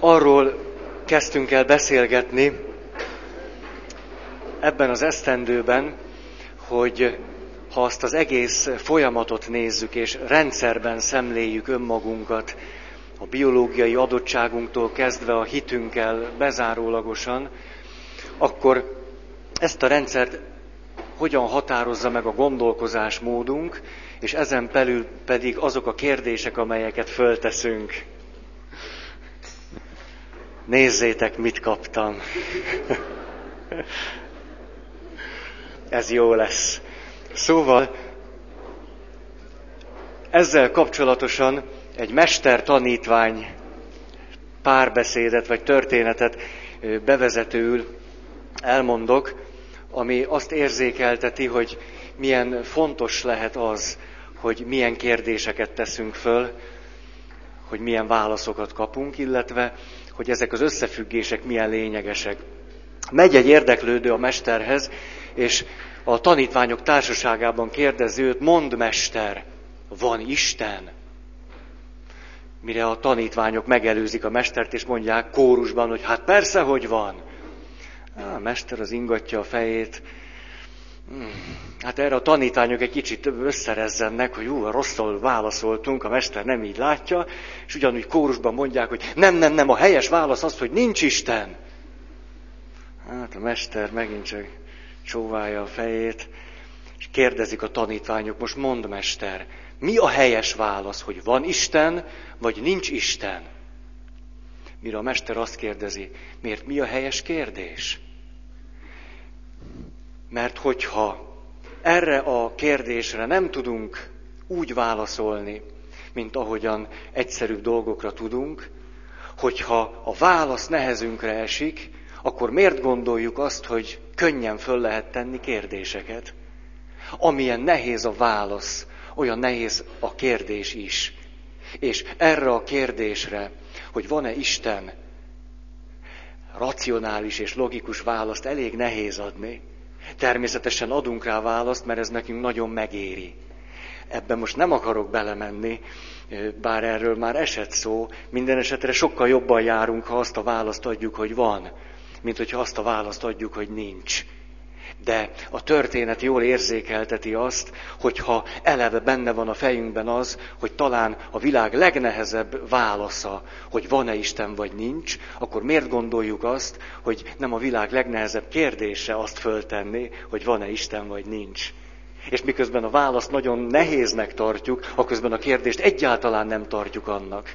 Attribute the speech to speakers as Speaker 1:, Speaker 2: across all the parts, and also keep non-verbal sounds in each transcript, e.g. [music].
Speaker 1: arról kezdtünk el beszélgetni ebben az esztendőben, hogy ha azt az egész folyamatot nézzük, és rendszerben szemléljük önmagunkat, a biológiai adottságunktól kezdve a hitünkkel bezárólagosan, akkor ezt a rendszert hogyan határozza meg a gondolkozásmódunk, és ezen belül pedig azok a kérdések, amelyeket fölteszünk. Nézzétek, mit kaptam. Ez jó lesz. Szóval ezzel kapcsolatosan egy mester-tanítvány párbeszédet vagy történetet bevezetőül elmondok, ami azt érzékelteti, hogy milyen fontos lehet az, hogy milyen kérdéseket teszünk föl, hogy milyen válaszokat kapunk, illetve hogy ezek az összefüggések milyen lényegesek. Megy egy érdeklődő a mesterhez, és a tanítványok társaságában kérdezi őt, mond mester, van Isten? Mire a tanítványok megelőzik a mestert, és mondják kórusban, hogy hát persze, hogy van. A mester az ingatja a fejét. Hmm. Hát erre a tanítványok egy kicsit összerezzennek, hogy ú, rosszul válaszoltunk, a mester nem így látja, és ugyanúgy kórusban mondják, hogy nem, nem, nem, a helyes válasz az, hogy nincs Isten. Hát a mester megint csak csóválja a fejét, és kérdezik a tanítványok, most mond mester, mi a helyes válasz, hogy van Isten, vagy nincs Isten? Mire a mester azt kérdezi, miért mi a helyes kérdés? Mert hogyha erre a kérdésre nem tudunk úgy válaszolni, mint ahogyan egyszerűbb dolgokra tudunk, hogyha a válasz nehezünkre esik, akkor miért gondoljuk azt, hogy könnyen föl lehet tenni kérdéseket? Amilyen nehéz a válasz, olyan nehéz a kérdés is. És erre a kérdésre, hogy van-e Isten, racionális és logikus választ elég nehéz adni. Természetesen adunk rá választ, mert ez nekünk nagyon megéri. Ebben most nem akarok belemenni, bár erről már esett szó, minden esetre sokkal jobban járunk, ha azt a választ adjuk, hogy van, mint hogyha azt a választ adjuk, hogy nincs. De a történet jól érzékelteti azt, hogyha eleve benne van a fejünkben az, hogy talán a világ legnehezebb válasza, hogy van-e Isten vagy nincs, akkor miért gondoljuk azt, hogy nem a világ legnehezebb kérdése azt föltenni, hogy van-e Isten vagy nincs. És miközben a választ nagyon nehéznek tartjuk, aközben a kérdést egyáltalán nem tartjuk annak.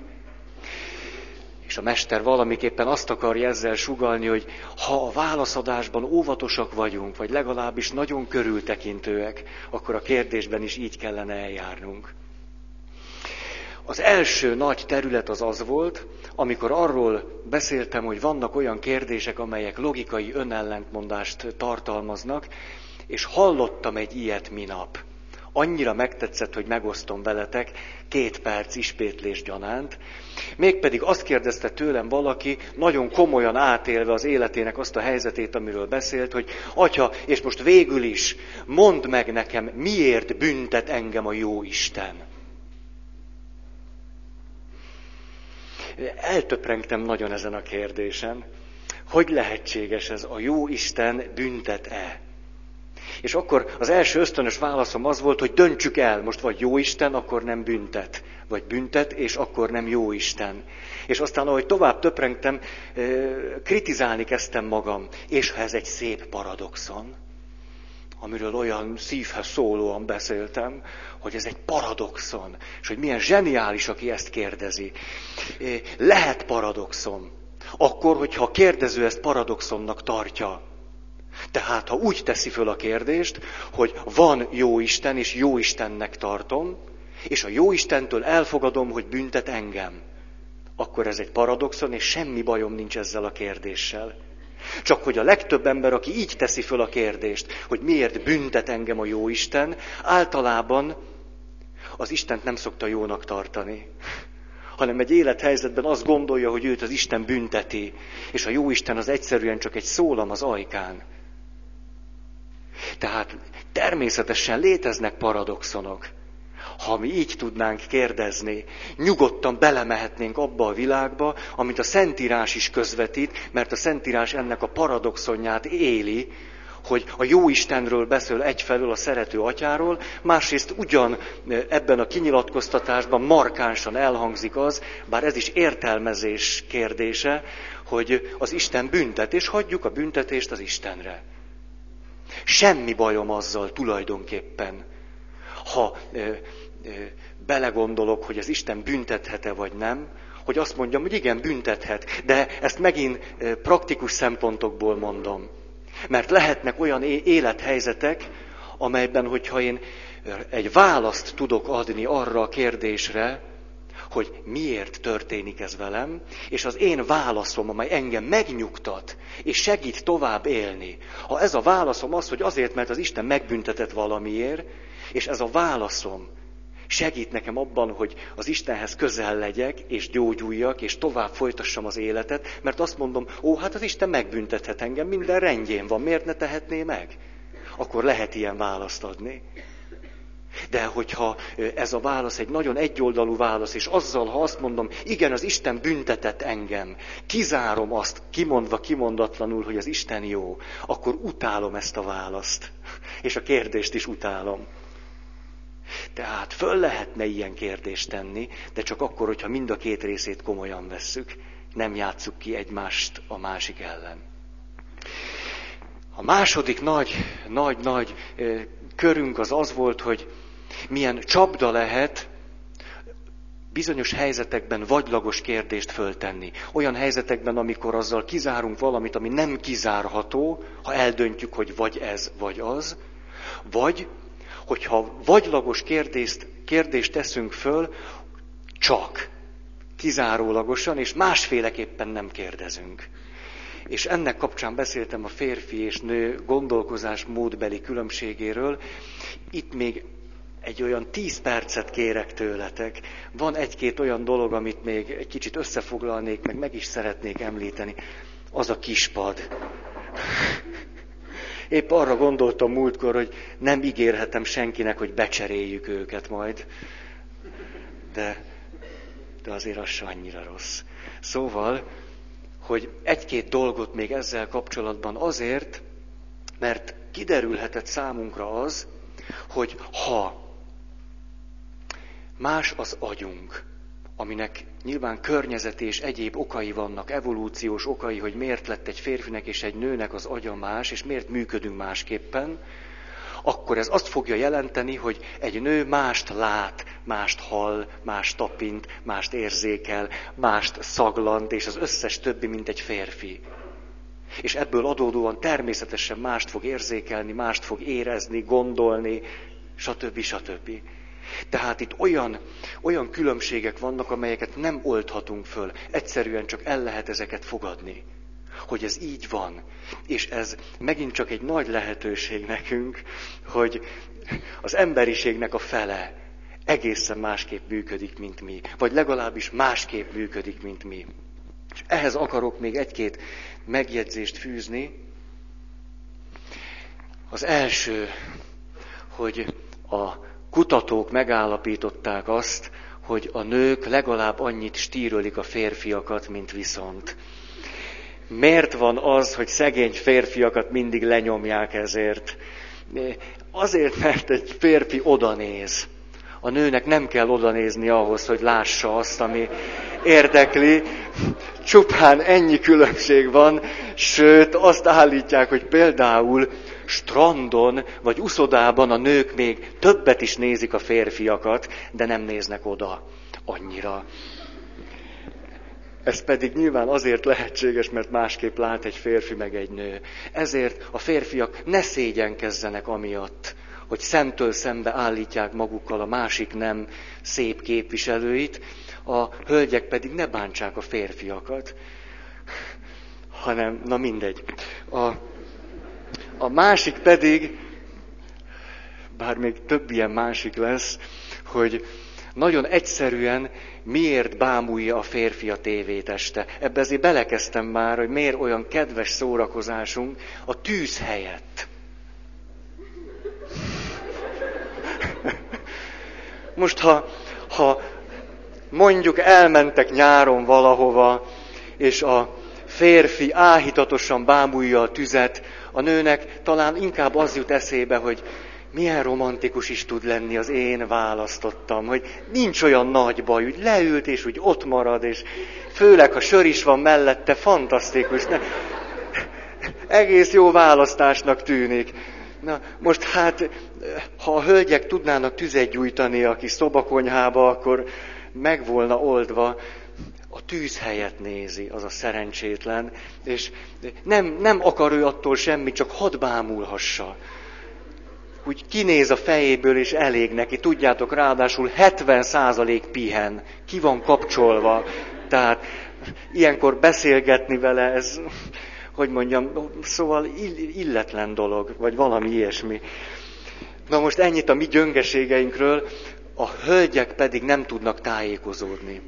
Speaker 1: És a mester valamiképpen azt akarja ezzel sugalni, hogy ha a válaszadásban óvatosak vagyunk, vagy legalábbis nagyon körültekintőek, akkor a kérdésben is így kellene eljárnunk. Az első nagy terület az az volt, amikor arról beszéltem, hogy vannak olyan kérdések, amelyek logikai önellentmondást tartalmaznak, és hallottam egy ilyet minap annyira megtetszett, hogy megosztom veletek két perc ispétlés gyanánt. Mégpedig azt kérdezte tőlem valaki, nagyon komolyan átélve az életének azt a helyzetét, amiről beszélt, hogy Atya, és most végül is, mondd meg nekem, miért büntet engem a jó Isten? Eltöprengtem nagyon ezen a kérdésen. Hogy lehetséges ez? A jó Isten büntet-e? És akkor az első ösztönös válaszom az volt, hogy döntsük el, most vagy jó Isten, akkor nem büntet, vagy büntet, és akkor nem jó Isten. És aztán, ahogy tovább töprengtem, kritizálni kezdtem magam. És ha ez egy szép paradoxon, amiről olyan szívhez szólóan beszéltem, hogy ez egy paradoxon, és hogy milyen zseniális, aki ezt kérdezi. Lehet paradoxon. Akkor, hogyha a kérdező ezt paradoxonnak tartja, tehát, ha úgy teszi föl a kérdést, hogy van jó Isten, és jó Istennek tartom, és a jó Istentől elfogadom, hogy büntet engem, akkor ez egy paradoxon, és semmi bajom nincs ezzel a kérdéssel. Csak hogy a legtöbb ember, aki így teszi föl a kérdést, hogy miért büntet engem a jó Isten, általában az Istent nem szokta jónak tartani hanem egy élethelyzetben azt gondolja, hogy őt az Isten bünteti, és a jó Isten az egyszerűen csak egy szólam az ajkán. Tehát természetesen léteznek paradoxonok. ha mi így tudnánk kérdezni, nyugodtan belemehetnénk abba a világba, amit a Szentírás is közvetít, mert a Szentírás ennek a paradoxonját éli, hogy a jó Istenről beszél egyfelől a szerető atyáról, másrészt ugyan ebben a kinyilatkoztatásban markánsan elhangzik az, bár ez is értelmezés kérdése, hogy az Isten büntet, és hagyjuk a büntetést az Istenre. Semmi bajom azzal tulajdonképpen, ha ö, ö, belegondolok, hogy az Isten büntethet-e vagy nem, hogy azt mondjam, hogy igen, büntethet, de ezt megint praktikus szempontokból mondom. Mert lehetnek olyan élethelyzetek, amelyben, hogyha én egy választ tudok adni arra a kérdésre, hogy miért történik ez velem, és az én válaszom, amely engem megnyugtat, és segít tovább élni. Ha ez a válaszom az, hogy azért, mert az Isten megbüntetett valamiért, és ez a válaszom segít nekem abban, hogy az Istenhez közel legyek, és gyógyuljak, és tovább folytassam az életet, mert azt mondom, ó, hát az Isten megbüntethet engem, minden rendjén van, miért ne tehetné meg? Akkor lehet ilyen választ adni. De hogyha ez a válasz egy nagyon egyoldalú válasz, és azzal, ha azt mondom, igen, az Isten büntetett engem, kizárom azt, kimondva kimondatlanul, hogy az Isten jó, akkor utálom ezt a választ. És a kérdést is utálom. Tehát föl lehetne ilyen kérdést tenni, de csak akkor, hogyha mind a két részét komolyan vesszük, nem játsszuk ki egymást a másik ellen. A második nagy, nagy, nagy körünk az az volt, hogy milyen csapda lehet bizonyos helyzetekben vagylagos kérdést föltenni. Olyan helyzetekben, amikor azzal kizárunk valamit, ami nem kizárható, ha eldöntjük, hogy vagy ez, vagy az, vagy hogyha vagylagos kérdést, kérdést teszünk föl, csak kizárólagosan, és másféleképpen nem kérdezünk. És ennek kapcsán beszéltem a férfi és nő gondolkozás módbeli különbségéről. Itt még egy olyan tíz percet kérek tőletek. Van egy-két olyan dolog, amit még egy kicsit összefoglalnék, meg meg is szeretnék említeni. Az a kispad. [laughs] Épp arra gondoltam múltkor, hogy nem ígérhetem senkinek, hogy becseréljük őket majd. De, de azért az se annyira rossz. Szóval, hogy egy-két dolgot még ezzel kapcsolatban azért, mert kiderülhetett számunkra az, hogy ha más az agyunk, aminek nyilván környezeti és egyéb okai vannak, evolúciós okai, hogy miért lett egy férfinek és egy nőnek az agya más, és miért működünk másképpen, akkor ez azt fogja jelenteni, hogy egy nő mást lát, mást hall, mást tapint, mást érzékel, mást szaglant, és az összes többi, mint egy férfi. És ebből adódóan természetesen mást fog érzékelni, mást fog érezni, gondolni, stb. stb. Tehát itt olyan, olyan különbségek vannak, amelyeket nem oldhatunk föl. Egyszerűen csak el lehet ezeket fogadni. Hogy ez így van. És ez megint csak egy nagy lehetőség nekünk, hogy az emberiségnek a fele egészen másképp működik, mint mi. Vagy legalábbis másképp működik, mint mi. És ehhez akarok még egy-két megjegyzést fűzni. Az első, hogy a kutatók megállapították azt, hogy a nők legalább annyit stírölik a férfiakat, mint viszont. Miért van az, hogy szegény férfiakat mindig lenyomják ezért? Azért, mert egy férfi odanéz. A nőnek nem kell odanézni ahhoz, hogy lássa azt, ami érdekli. Csupán ennyi különbség van, sőt azt állítják, hogy például strandon vagy uszodában a nők még többet is nézik a férfiakat, de nem néznek oda annyira. Ez pedig nyilván azért lehetséges, mert másképp lát egy férfi meg egy nő. Ezért a férfiak ne szégyenkezzenek amiatt, hogy szemtől szembe állítják magukkal a másik nem szép képviselőit, a hölgyek pedig ne bántsák a férfiakat, hanem, na mindegy. A, a másik pedig, bár még több ilyen másik lesz, hogy nagyon egyszerűen miért bámulja a férfi a tévét este. Ebbe azért belekezdtem már, hogy miért olyan kedves szórakozásunk a tűz helyett. most ha, ha mondjuk elmentek nyáron valahova, és a férfi áhítatosan bámulja a tüzet, a nőnek talán inkább az jut eszébe, hogy milyen romantikus is tud lenni az én választottam, hogy nincs olyan nagy baj, úgy leült, és úgy ott marad, és főleg, ha sör is van mellette, fantasztikus. Ne? Egész jó választásnak tűnik. Na, most hát, ha a hölgyek tudnának tüzet gyújtani a kis szobakonyhába, akkor meg volna oldva, a tűz helyet nézi, az a szerencsétlen, és nem, nem akar ő attól semmi, csak hadd bámulhassa. Úgy kinéz a fejéből, és elég neki. Tudjátok, ráadásul 70% pihen, ki van kapcsolva. Tehát ilyenkor beszélgetni vele, ez, hogy mondjam, szóval illetlen dolog, vagy valami ilyesmi. Na most ennyit a mi gyöngeségeinkről, a hölgyek pedig nem tudnak tájékozódni.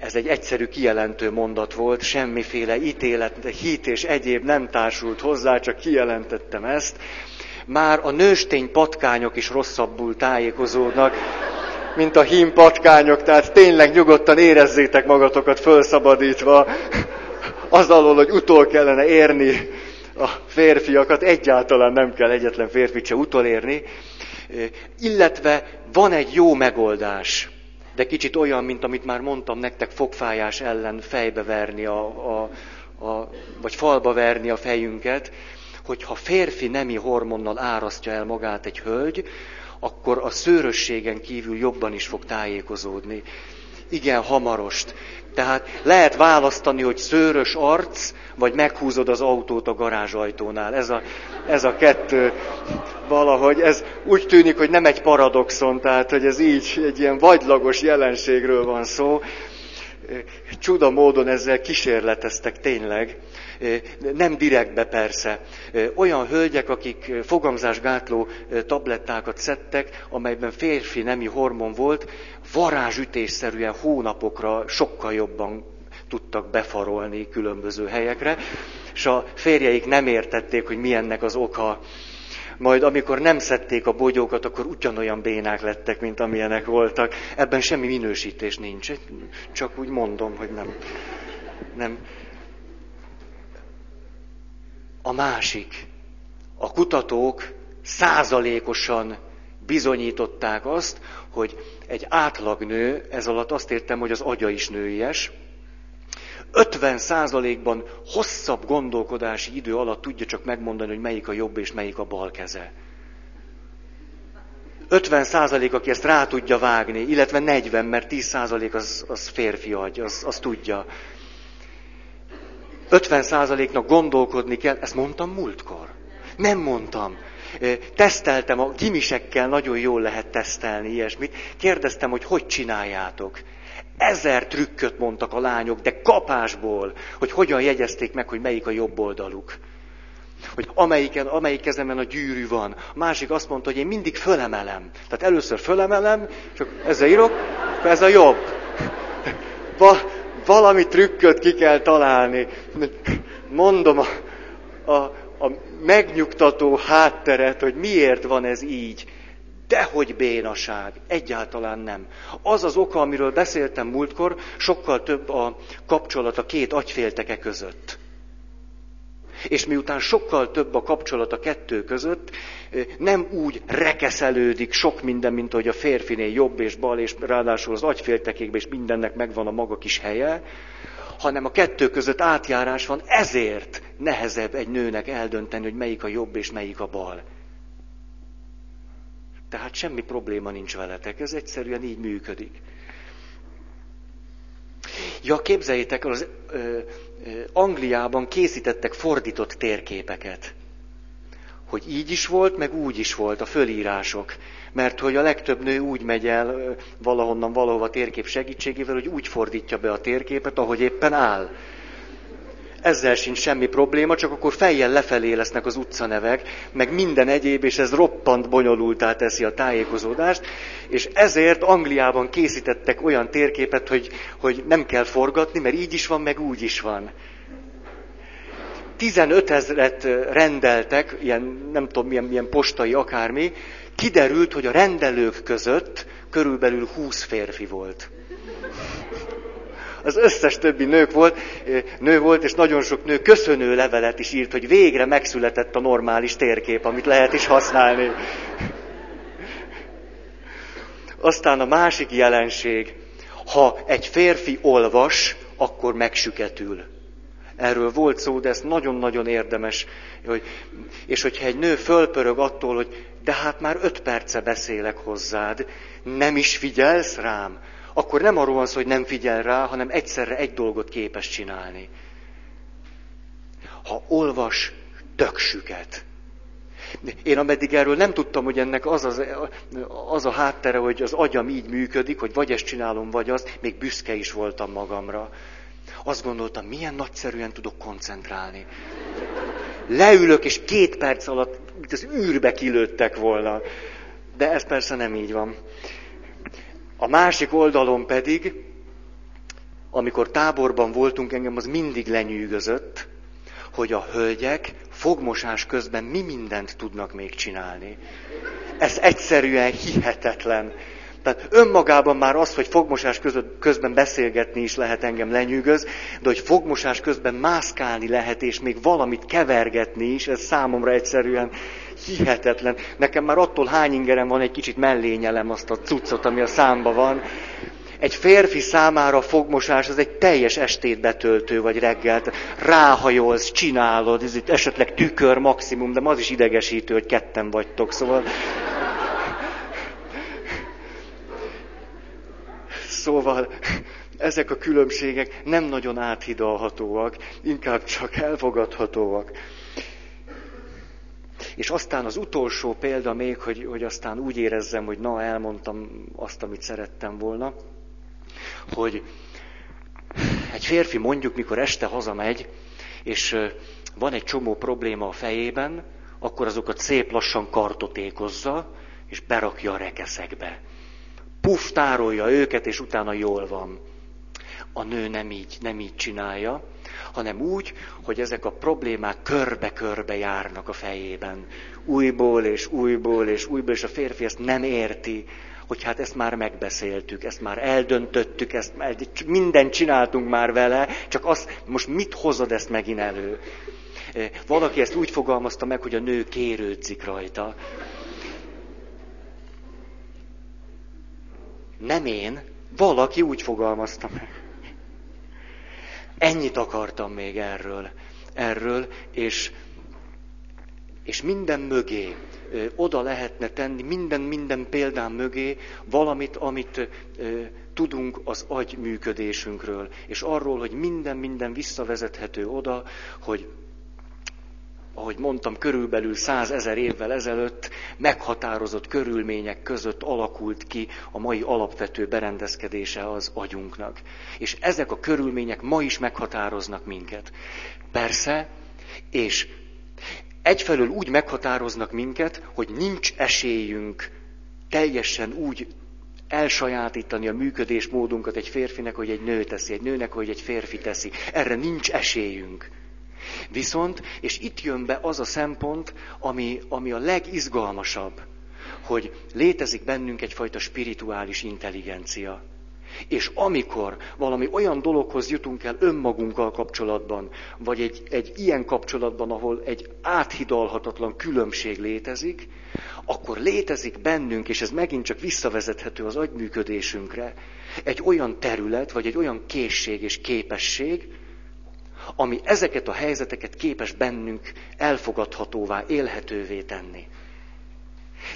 Speaker 1: Ez egy egyszerű kijelentő mondat volt, semmiféle ítélet, hit és egyéb nem társult hozzá, csak kijelentettem ezt. Már a nőstény patkányok is rosszabbul tájékozódnak, mint a hím patkányok, tehát tényleg nyugodtan érezzétek magatokat fölszabadítva, az alól, hogy utol kellene érni a férfiakat, egyáltalán nem kell egyetlen férfit se utolérni, illetve van egy jó megoldás de kicsit olyan, mint amit már mondtam nektek, fogfájás ellen fejbe verni, a, a, a, vagy falba verni a fejünket, hogyha férfi nemi hormonnal árasztja el magát egy hölgy, akkor a szőrösségen kívül jobban is fog tájékozódni. Igen, hamarost. Tehát lehet választani, hogy szőrös arc, vagy meghúzod az autót a garázsajtónál. Ez a, ez a kettő valahogy, ez úgy tűnik, hogy nem egy paradoxon, tehát hogy ez így egy ilyen vagylagos jelenségről van szó. Csuda módon ezzel kísérleteztek tényleg, nem direktbe persze. Olyan hölgyek, akik fogamzásgátló tablettákat szedtek, amelyben férfi nemi hormon volt, varázsütésszerűen hónapokra sokkal jobban tudtak befarolni különböző helyekre, és a férjeik nem értették, hogy milyennek az oka. Majd amikor nem szedték a bogyókat, akkor ugyanolyan bénák lettek, mint amilyenek voltak. Ebben semmi minősítés nincs. Csak úgy mondom, hogy nem. nem. A másik. A kutatók százalékosan bizonyították azt, hogy egy átlagnő, ez alatt azt értem, hogy az agya is nőies, 50 százalékban hosszabb gondolkodási idő alatt tudja csak megmondani, hogy melyik a jobb és melyik a bal keze. 50 százalék, aki ezt rá tudja vágni, illetve 40, mert 10 százalék az, az férfi agy, az, az tudja. 50 százaléknak gondolkodni kell, ezt mondtam múltkor. Nem mondtam. Teszteltem, a gimisekkel nagyon jól lehet tesztelni ilyesmit. Kérdeztem, hogy hogy csináljátok. Ezer trükköt mondtak a lányok, de kapásból, hogy hogyan jegyezték meg, hogy melyik a jobb oldaluk. Hogy amelyiken, amelyik kezemen a gyűrű van. A másik azt mondta, hogy én mindig fölemelem. Tehát először fölemelem, csak ezzel írok, ez a jobb. Va, valami trükköt ki kell találni. Mondom a, a, a megnyugtató hátteret, hogy miért van ez így. Dehogy bénaság, egyáltalán nem. Az az oka, amiről beszéltem múltkor, sokkal több a kapcsolat a két agyfélteke között. És miután sokkal több a kapcsolat a kettő között, nem úgy rekeszelődik sok minden, mint hogy a férfinél jobb és bal, és ráadásul az agyféltekékben és mindennek megvan a maga kis helye, hanem a kettő között átjárás van, ezért nehezebb egy nőnek eldönteni, hogy melyik a jobb és melyik a bal. Tehát semmi probléma nincs veletek, ez egyszerűen így működik. Ja, képzeljétek, az ö, ö, Angliában készítettek fordított térképeket. Hogy így is volt, meg úgy is volt a fölírások. Mert hogy a legtöbb nő úgy megy el valahonnan valahova térkép segítségével, hogy úgy fordítja be a térképet, ahogy éppen áll ezzel sincs semmi probléma, csak akkor fejjel lefelé lesznek az utcanevek, meg minden egyéb, és ez roppant bonyolultá teszi a tájékozódást, és ezért Angliában készítettek olyan térképet, hogy, hogy nem kell forgatni, mert így is van, meg úgy is van. 15 ezret rendeltek, ilyen nem tudom milyen, milyen postai akármi, kiderült, hogy a rendelők között körülbelül 20 férfi volt. Az összes többi nők volt, nő volt, és nagyon sok nő köszönő levelet is írt, hogy végre megszületett a normális térkép, amit lehet is használni. Aztán a másik jelenség, ha egy férfi olvas, akkor megsüketül. Erről volt szó, de ez nagyon-nagyon érdemes. Hogy, és hogyha egy nő fölpörög attól, hogy de hát már öt perce beszélek hozzád, nem is figyelsz rám, akkor nem arról van szó, hogy nem figyel rá, hanem egyszerre egy dolgot képes csinálni. Ha olvas, tök süket. Én ameddig erről nem tudtam, hogy ennek az, az, az a háttere, hogy az agyam így működik, hogy vagy ezt csinálom, vagy azt, még büszke is voltam magamra. Azt gondoltam, milyen nagyszerűen tudok koncentrálni. Leülök, és két perc alatt az űrbe kilőttek volna. De ez persze nem így van. A másik oldalon pedig, amikor táborban voltunk, engem az mindig lenyűgözött, hogy a hölgyek fogmosás közben mi mindent tudnak még csinálni. Ez egyszerűen hihetetlen. Tehát önmagában már az, hogy fogmosás közben beszélgetni is lehet engem lenyűgöz, de hogy fogmosás közben mászkálni lehet, és még valamit kevergetni is, ez számomra egyszerűen hihetetlen. Nekem már attól hány ingerem van, egy kicsit mellényelem azt a cuccot, ami a számba van. Egy férfi számára a fogmosás az egy teljes estét betöltő, vagy reggelt. Ráhajolsz, csinálod, ez itt esetleg tükör maximum, de az is idegesítő, hogy ketten vagytok, szóval... Szóval ezek a különbségek nem nagyon áthidalhatóak, inkább csak elfogadhatóak. És aztán az utolsó példa még, hogy, hogy aztán úgy érezzem, hogy na, elmondtam azt, amit szerettem volna, hogy egy férfi mondjuk, mikor este hazamegy, és van egy csomó probléma a fejében, akkor azokat szép lassan kartotékozza, és berakja a rekeszekbe. Puff, tárolja őket, és utána jól van. A nő nem így, nem így csinálja, hanem úgy, hogy ezek a problémák körbe-körbe járnak a fejében. Újból és újból és újból, és a férfi ezt nem érti, hogy hát ezt már megbeszéltük, ezt már eldöntöttük, ezt mindent csináltunk már vele, csak azt, most mit hozod ezt megint elő? Valaki ezt úgy fogalmazta meg, hogy a nő kérődzik rajta. Nem én, valaki úgy fogalmazta meg. Ennyit akartam még erről, erről, és, és minden mögé oda lehetne tenni, minden-minden példán mögé valamit, amit tudunk az agy működésünkről, és arról, hogy minden-minden visszavezethető oda, hogy ahogy mondtam, körülbelül százezer évvel ezelőtt meghatározott körülmények között alakult ki a mai alapvető berendezkedése az agyunknak. És ezek a körülmények ma is meghatároznak minket. Persze, és egyfelől úgy meghatároznak minket, hogy nincs esélyünk teljesen úgy elsajátítani a működésmódunkat egy férfinek, hogy egy nő teszi, egy nőnek, hogy egy férfi teszi. Erre nincs esélyünk. Viszont, és itt jön be az a szempont, ami, ami a legizgalmasabb, hogy létezik bennünk egyfajta spirituális intelligencia. És amikor valami olyan dologhoz jutunk el önmagunkkal kapcsolatban, vagy egy, egy ilyen kapcsolatban, ahol egy áthidalhatatlan különbség létezik, akkor létezik bennünk, és ez megint csak visszavezethető az agyműködésünkre, egy olyan terület, vagy egy olyan készség és képesség, ami ezeket a helyzeteket képes bennünk elfogadhatóvá, élhetővé tenni.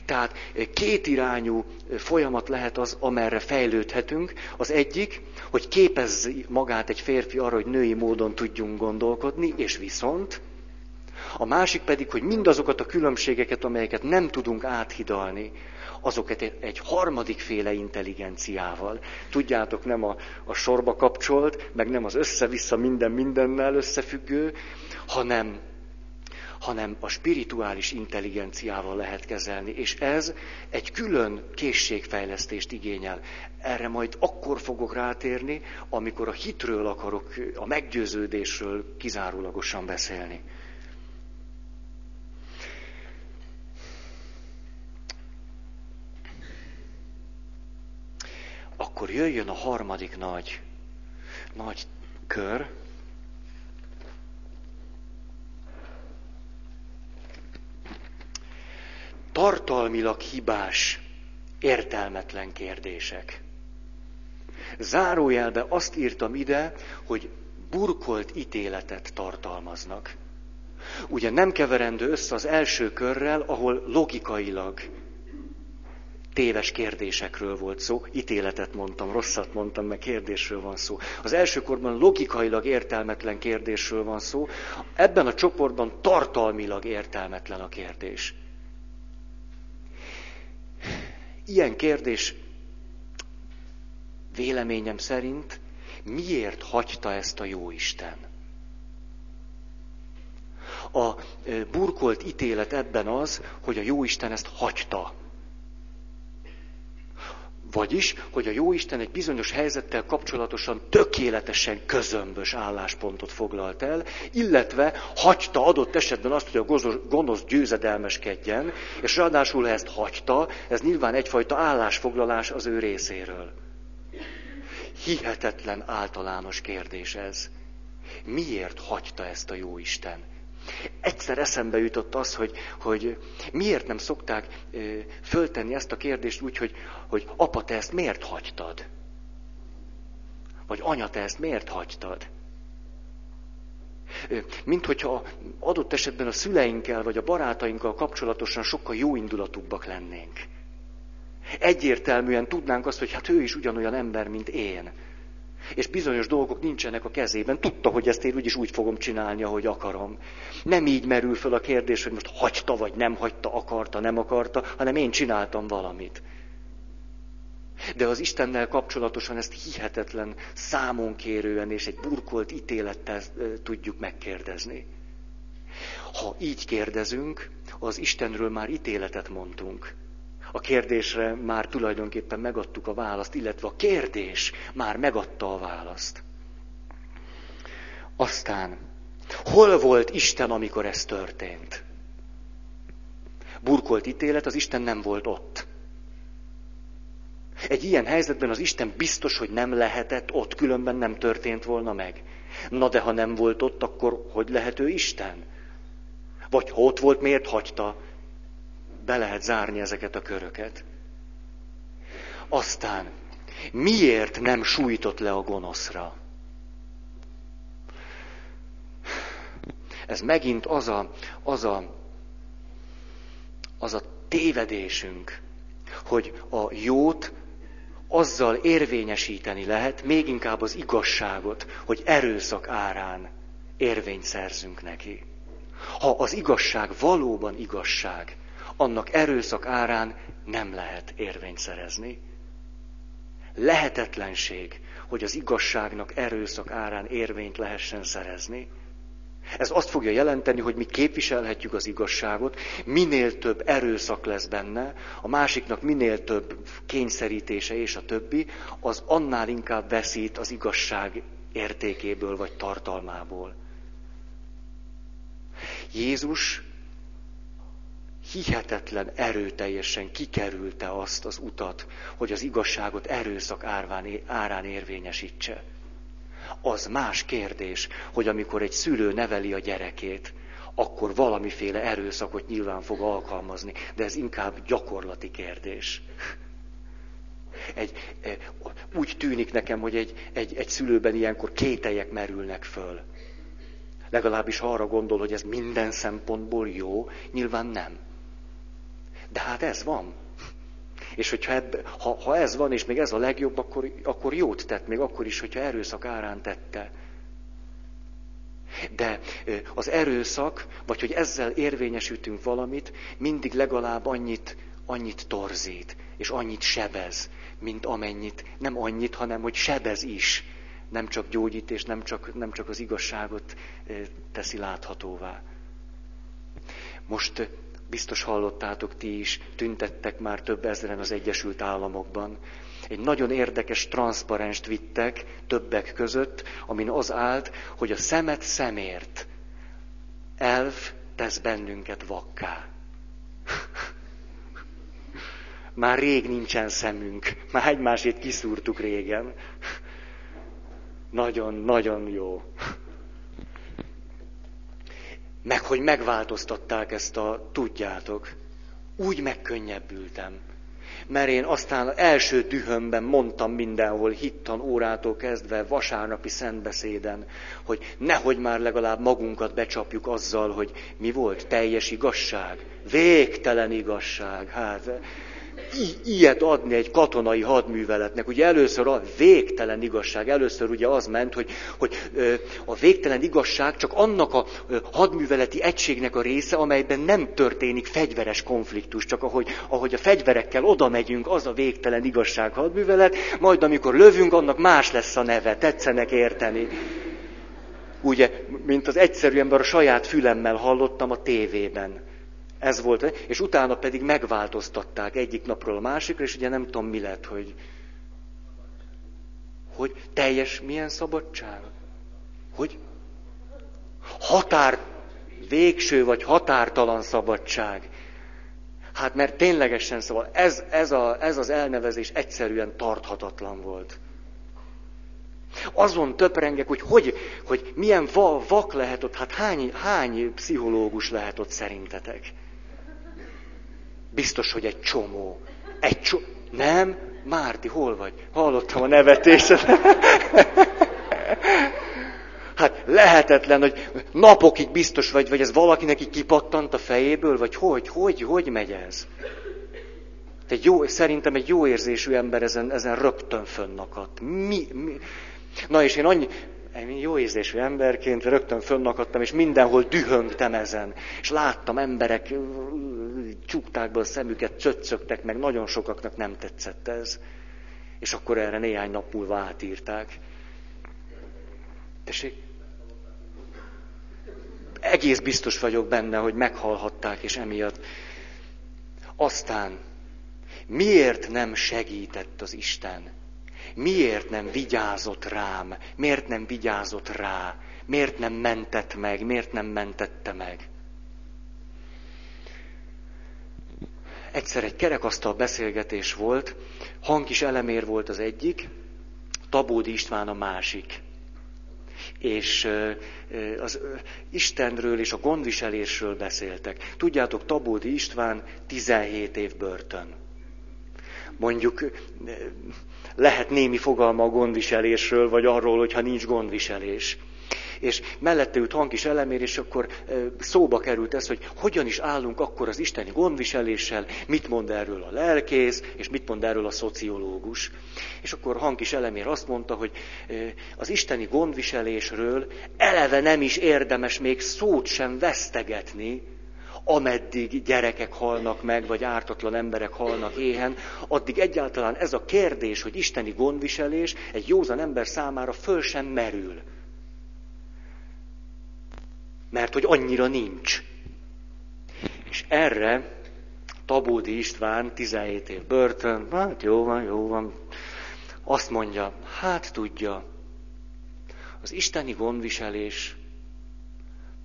Speaker 1: Tehát kétirányú folyamat lehet az, amerre fejlődhetünk. Az egyik, hogy képezzi magát egy férfi arra, hogy női módon tudjunk gondolkodni, és viszont a másik pedig, hogy mindazokat a különbségeket, amelyeket nem tudunk áthidalni, azokat egy harmadik féle intelligenciával. Tudjátok, nem a, a sorba kapcsolt, meg nem az össze-vissza minden mindennel összefüggő, hanem, hanem a spirituális intelligenciával lehet kezelni. És ez egy külön készségfejlesztést igényel. Erre majd akkor fogok rátérni, amikor a hitről akarok, a meggyőződésről kizárólagosan beszélni. Akkor jöjjön a harmadik nagy, nagy kör. Tartalmilag hibás, értelmetlen kérdések. Zárójelbe azt írtam ide, hogy burkolt ítéletet tartalmaznak. Ugye nem keverendő össze az első körrel, ahol logikailag téves kérdésekről volt szó, ítéletet mondtam, rosszat mondtam, meg kérdésről van szó. Az első korban logikailag értelmetlen kérdésről van szó, ebben a csoportban tartalmilag értelmetlen a kérdés. Ilyen kérdés véleményem szerint miért hagyta ezt a jóisten? A burkolt ítélet ebben az, hogy a jóisten ezt hagyta. Vagyis, hogy a Jóisten egy bizonyos helyzettel kapcsolatosan tökéletesen közömbös álláspontot foglalt el, illetve hagyta adott esetben azt, hogy a gonosz győzedelmeskedjen, és ráadásul ezt hagyta, ez nyilván egyfajta állásfoglalás az ő részéről. Hihetetlen általános kérdés ez. Miért hagyta ezt a Jóisten? Egyszer eszembe jutott az, hogy, hogy miért nem szokták föltenni ezt a kérdést úgy, hogy, hogy apa, te ezt miért hagytad? Vagy anya, te ezt miért hagytad? Mint hogyha adott esetben a szüleinkkel vagy a barátainkkal kapcsolatosan sokkal jó indulatúbbak lennénk. Egyértelműen tudnánk azt, hogy hát ő is ugyanolyan ember, mint én. És bizonyos dolgok nincsenek a kezében. Tudta, hogy ezt én úgyis úgy fogom csinálni, ahogy akarom. Nem így merül föl a kérdés, hogy most hagyta, vagy nem hagyta, akarta, nem akarta, hanem én csináltam valamit. De az Istennel kapcsolatosan ezt hihetetlen számonkérően és egy burkolt ítélettel tudjuk megkérdezni. Ha így kérdezünk, az Istenről már ítéletet mondtunk a kérdésre már tulajdonképpen megadtuk a választ, illetve a kérdés már megadta a választ. Aztán, hol volt Isten, amikor ez történt? Burkolt ítélet, az Isten nem volt ott. Egy ilyen helyzetben az Isten biztos, hogy nem lehetett ott, különben nem történt volna meg. Na de ha nem volt ott, akkor hogy lehet ő Isten? Vagy ha ott volt, miért hagyta? Be lehet zárni ezeket a köröket. Aztán, miért nem sújtott le a gonoszra? Ez megint az a, az a, az a tévedésünk, hogy a jót azzal érvényesíteni lehet, még inkább az igazságot, hogy erőszak árán érvényt szerzünk neki. Ha az igazság valóban igazság, annak erőszak árán nem lehet érvényt szerezni. Lehetetlenség, hogy az igazságnak erőszak árán érvényt lehessen szerezni. Ez azt fogja jelenteni, hogy mi képviselhetjük az igazságot, minél több erőszak lesz benne, a másiknak minél több kényszerítése és a többi, az annál inkább veszít az igazság értékéből vagy tartalmából. Jézus hihetetlen erőteljesen kikerülte azt az utat, hogy az igazságot erőszak árván, árán érvényesítse. Az más kérdés, hogy amikor egy szülő neveli a gyerekét, akkor valamiféle erőszakot nyilván fog alkalmazni, de ez inkább gyakorlati kérdés. Egy, e, úgy tűnik nekem, hogy egy, egy, egy szülőben ilyenkor kételyek merülnek föl. Legalábbis ha arra gondol, hogy ez minden szempontból jó, nyilván nem. De hát ez van. És hogyha ebbe, ha, ha ez van, és még ez a legjobb, akkor, akkor jót tett, még akkor is, hogyha erőszak árán tette. De az erőszak, vagy hogy ezzel érvényesítünk valamit, mindig legalább annyit, annyit torzít, és annyit sebez, mint amennyit, nem annyit, hanem hogy sebez is. Nem csak gyógyít, és nem csak, nem csak az igazságot teszi láthatóvá. Most biztos hallottátok ti is, tüntettek már több ezeren az Egyesült Államokban. Egy nagyon érdekes transzparenst vittek többek között, amin az állt, hogy a szemet szemért elv tesz bennünket vakká. [laughs] Már rég nincsen szemünk. Már egymásét kiszúrtuk régen. Nagyon, nagyon jó. Meg hogy megváltoztatták ezt a tudjátok. Úgy megkönnyebbültem. Mert én aztán első dühömben mondtam mindenhol, hittan órától kezdve, vasárnapi szentbeszéden, hogy nehogy már legalább magunkat becsapjuk azzal, hogy mi volt teljes igazság, végtelen igazság. Hát ilyet adni egy katonai hadműveletnek. Ugye először a végtelen igazság, először ugye az ment, hogy, hogy a végtelen igazság csak annak a hadműveleti egységnek a része, amelyben nem történik fegyveres konfliktus, csak ahogy, ahogy a fegyverekkel oda megyünk, az a végtelen igazság hadművelet, majd amikor lövünk, annak más lesz a neve, tetszenek érteni. Ugye, mint az egyszerű ember a saját fülemmel hallottam a tévében ez volt, és utána pedig megváltoztatták egyik napról a másikra, és ugye nem tudom mi lett, hogy, hogy teljes milyen szabadság? Hogy határ, végső vagy határtalan szabadság. Hát mert ténylegesen szóval ez, ez, a, ez az elnevezés egyszerűen tarthatatlan volt. Azon töprengek, hogy, hogy, hogy milyen va, vak lehet ott, hát hány, hány pszichológus lehet ott szerintetek? Biztos, hogy egy csomó. Egy csomó. Nem? Márti, hol vagy? Hallottam a nevetésed. [laughs] Hát lehetetlen, hogy napokig biztos vagy, vagy ez valakinek így kipattant a fejéből, vagy hogy, hogy, hogy megy ez? Egy jó, szerintem egy jó érzésű ember ezen, ezen rögtön fönnakadt. Mi, mi? Na és én annyi, én jó ízlésű emberként rögtön fönnakadtam, és mindenhol dühöngtem ezen. És láttam emberek, csukták a szemüket, csöccögtek meg, nagyon sokaknak nem tetszett ez. És akkor erre néhány nap múlva átírták. Tessék? Egész biztos vagyok benne, hogy meghallhatták, és emiatt. Aztán, miért nem segített az Isten? Miért nem vigyázott rám, miért nem vigyázott rá, miért nem mentett meg, miért nem mentette meg. Egyszer egy kerekasztal beszélgetés volt, Hankis Elemér volt az egyik, Tabódi István a másik. És az Istenről és a gondviselésről beszéltek. Tudjátok, Tabódi István 17 év börtön. Mondjuk lehet némi fogalma a gondviselésről, vagy arról, hogyha nincs gondviselés. És mellette ült hang is elemér, és akkor szóba került ez, hogy hogyan is állunk akkor az isteni gondviseléssel, mit mond erről a lelkész, és mit mond erről a szociológus. És akkor hang is elemér azt mondta, hogy az isteni gondviselésről eleve nem is érdemes még szót sem vesztegetni, ameddig gyerekek halnak meg, vagy ártatlan emberek halnak éhen, addig egyáltalán ez a kérdés, hogy isteni gondviselés egy józan ember számára föl sem merül. Mert hogy annyira nincs. És erre Tabódi István, 17 év börtön, hát jó van, jó van, azt mondja, hát tudja, az isteni gondviselés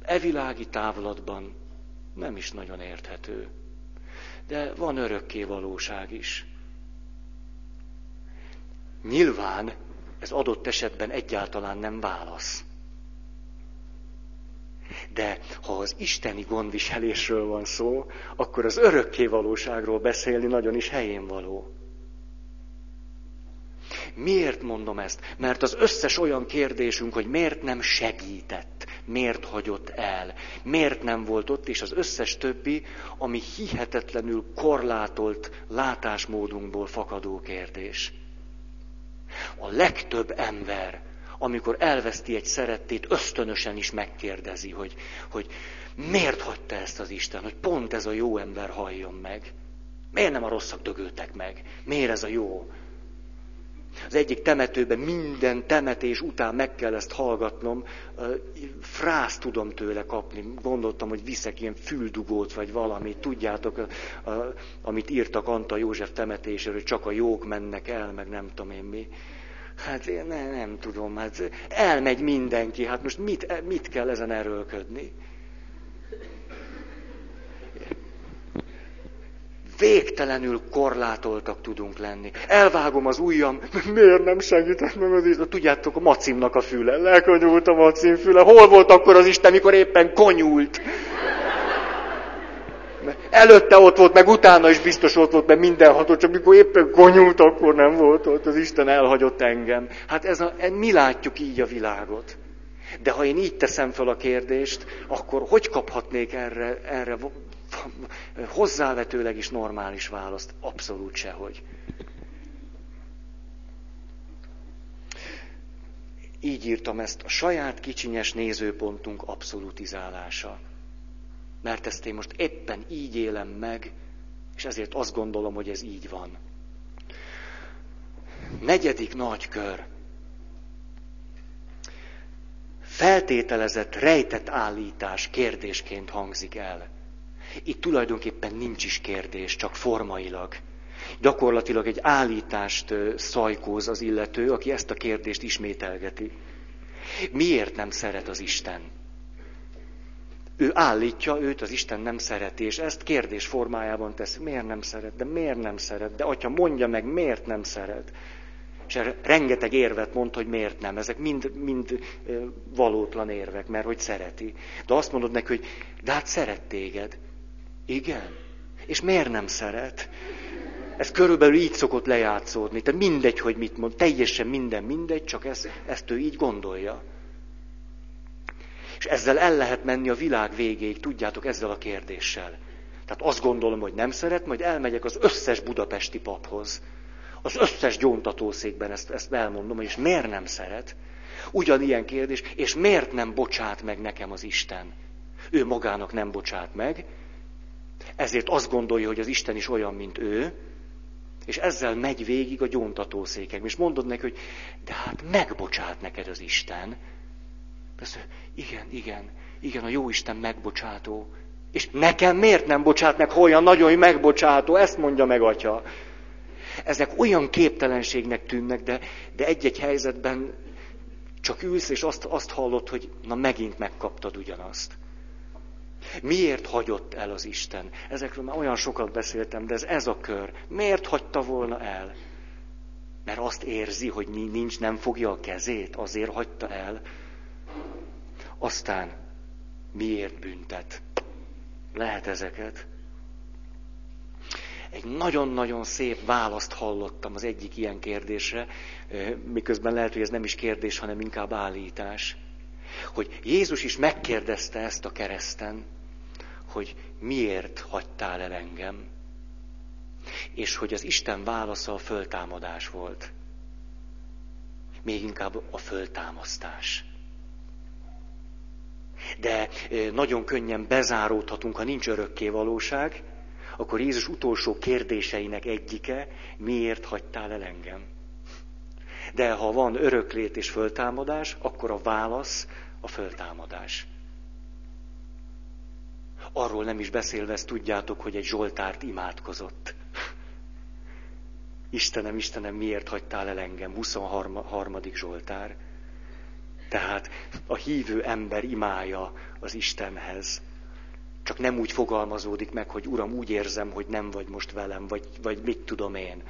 Speaker 1: evilági távlatban nem is nagyon érthető. De van örökké valóság is. Nyilván ez adott esetben egyáltalán nem válasz. De ha az isteni gondviselésről van szó, akkor az örökké valóságról beszélni nagyon is helyén való. Miért mondom ezt? Mert az összes olyan kérdésünk, hogy miért nem segített, miért hagyott el, miért nem volt ott, és az összes többi, ami hihetetlenül korlátolt látásmódunkból fakadó kérdés. A legtöbb ember, amikor elveszti egy szerettét, ösztönösen is megkérdezi, hogy, hogy miért hagyta ezt az Isten, hogy pont ez a jó ember halljon meg. Miért nem a rosszak dögöltek meg? Miért ez a jó? Az egyik temetőben minden temetés után meg kell ezt hallgatnom, frász tudom tőle kapni. Gondoltam, hogy viszek ilyen füldugót, vagy valamit. Tudjátok, amit írtak Anta József temetéséről, hogy csak a jók mennek el, meg nem tudom én mi. Hát én ne, nem tudom, hát elmegy mindenki, hát most mit, mit kell ezen erőlködni? Végtelenül korlátoltak tudunk lenni. Elvágom az ujjam, miért nem segített meg az Isten? Tudjátok, a macimnak a füle, lekonyult a macim füle. Hol volt akkor az Isten, mikor éppen konyult? Előtte ott volt, meg utána is biztos ott volt, mert mindenható, csak mikor éppen konyult, akkor nem volt ott, az Isten elhagyott engem. Hát ez a, mi látjuk így a világot. De ha én így teszem fel a kérdést, akkor hogy kaphatnék erre, erre hozzávetőleg is normális választ? Abszolút sehogy. Így írtam ezt, a saját kicsinyes nézőpontunk abszolutizálása. Mert ezt én most éppen így élem meg, és ezért azt gondolom, hogy ez így van. Negyedik nagy kör feltételezett, rejtett állítás kérdésként hangzik el. Itt tulajdonképpen nincs is kérdés, csak formailag. Gyakorlatilag egy állítást szajkóz az illető, aki ezt a kérdést ismételgeti. Miért nem szeret az Isten? Ő állítja, őt az Isten nem szereti, és ezt kérdés formájában tesz. Miért nem szeret? De miért nem szeret? De atya, mondja meg, miért nem szeret? És rengeteg érvet mond, hogy miért nem. Ezek mind, mind valótlan érvek, mert hogy szereti. De azt mondod neki, hogy de hát szeret téged. Igen. És miért nem szeret? Ez körülbelül így szokott lejátszódni. Tehát mindegy, hogy mit mond, teljesen minden mindegy, csak ezt, ezt ő így gondolja. És ezzel el lehet menni a világ végéig, tudjátok, ezzel a kérdéssel. Tehát azt gondolom, hogy nem szeret, majd elmegyek az összes budapesti paphoz. Az összes gyóntatószékben ezt, ezt elmondom, és miért nem szeret? Ugyanilyen kérdés, és miért nem bocsát meg nekem az Isten? Ő magának nem bocsát meg, ezért azt gondolja, hogy az Isten is olyan, mint ő, és ezzel megy végig a gyóntatószéken. És mondod neki, hogy de hát megbocsát neked az Isten. Persze, igen, igen, igen, a jó Isten megbocsátó. És nekem miért nem bocsát meg, olyan nagyon megbocsátó? Ezt mondja meg, atya. Ezek olyan képtelenségnek tűnnek, de, de egy-egy helyzetben csak ülsz, és azt, azt hallod, hogy na megint megkaptad ugyanazt. Miért hagyott el az Isten? Ezekről már olyan sokat beszéltem, de ez ez a kör. Miért hagyta volna el? Mert azt érzi, hogy nincs, nem fogja a kezét, azért hagyta el. Aztán miért büntet? Lehet ezeket. Egy nagyon-nagyon szép választ hallottam az egyik ilyen kérdésre, miközben lehet, hogy ez nem is kérdés, hanem inkább állítás. Hogy Jézus is megkérdezte ezt a kereszten, hogy miért hagytál el engem, és hogy az Isten válasza a föltámadás volt. Még inkább a föltámasztás. De nagyon könnyen bezáródhatunk, ha nincs örökké valóság, akkor Jézus utolsó kérdéseinek egyike, miért hagytál el engem? De ha van öröklét és föltámadás, akkor a válasz a föltámadás. Arról nem is beszélve, ezt tudjátok, hogy egy Zsoltárt imádkozott. Istenem, Istenem, miért hagytál el engem? 23. Zsoltár. Tehát a hívő ember imája az Istenhez. Csak nem úgy fogalmazódik meg, hogy Uram, úgy érzem, hogy nem vagy most velem, vagy, vagy mit tudom én.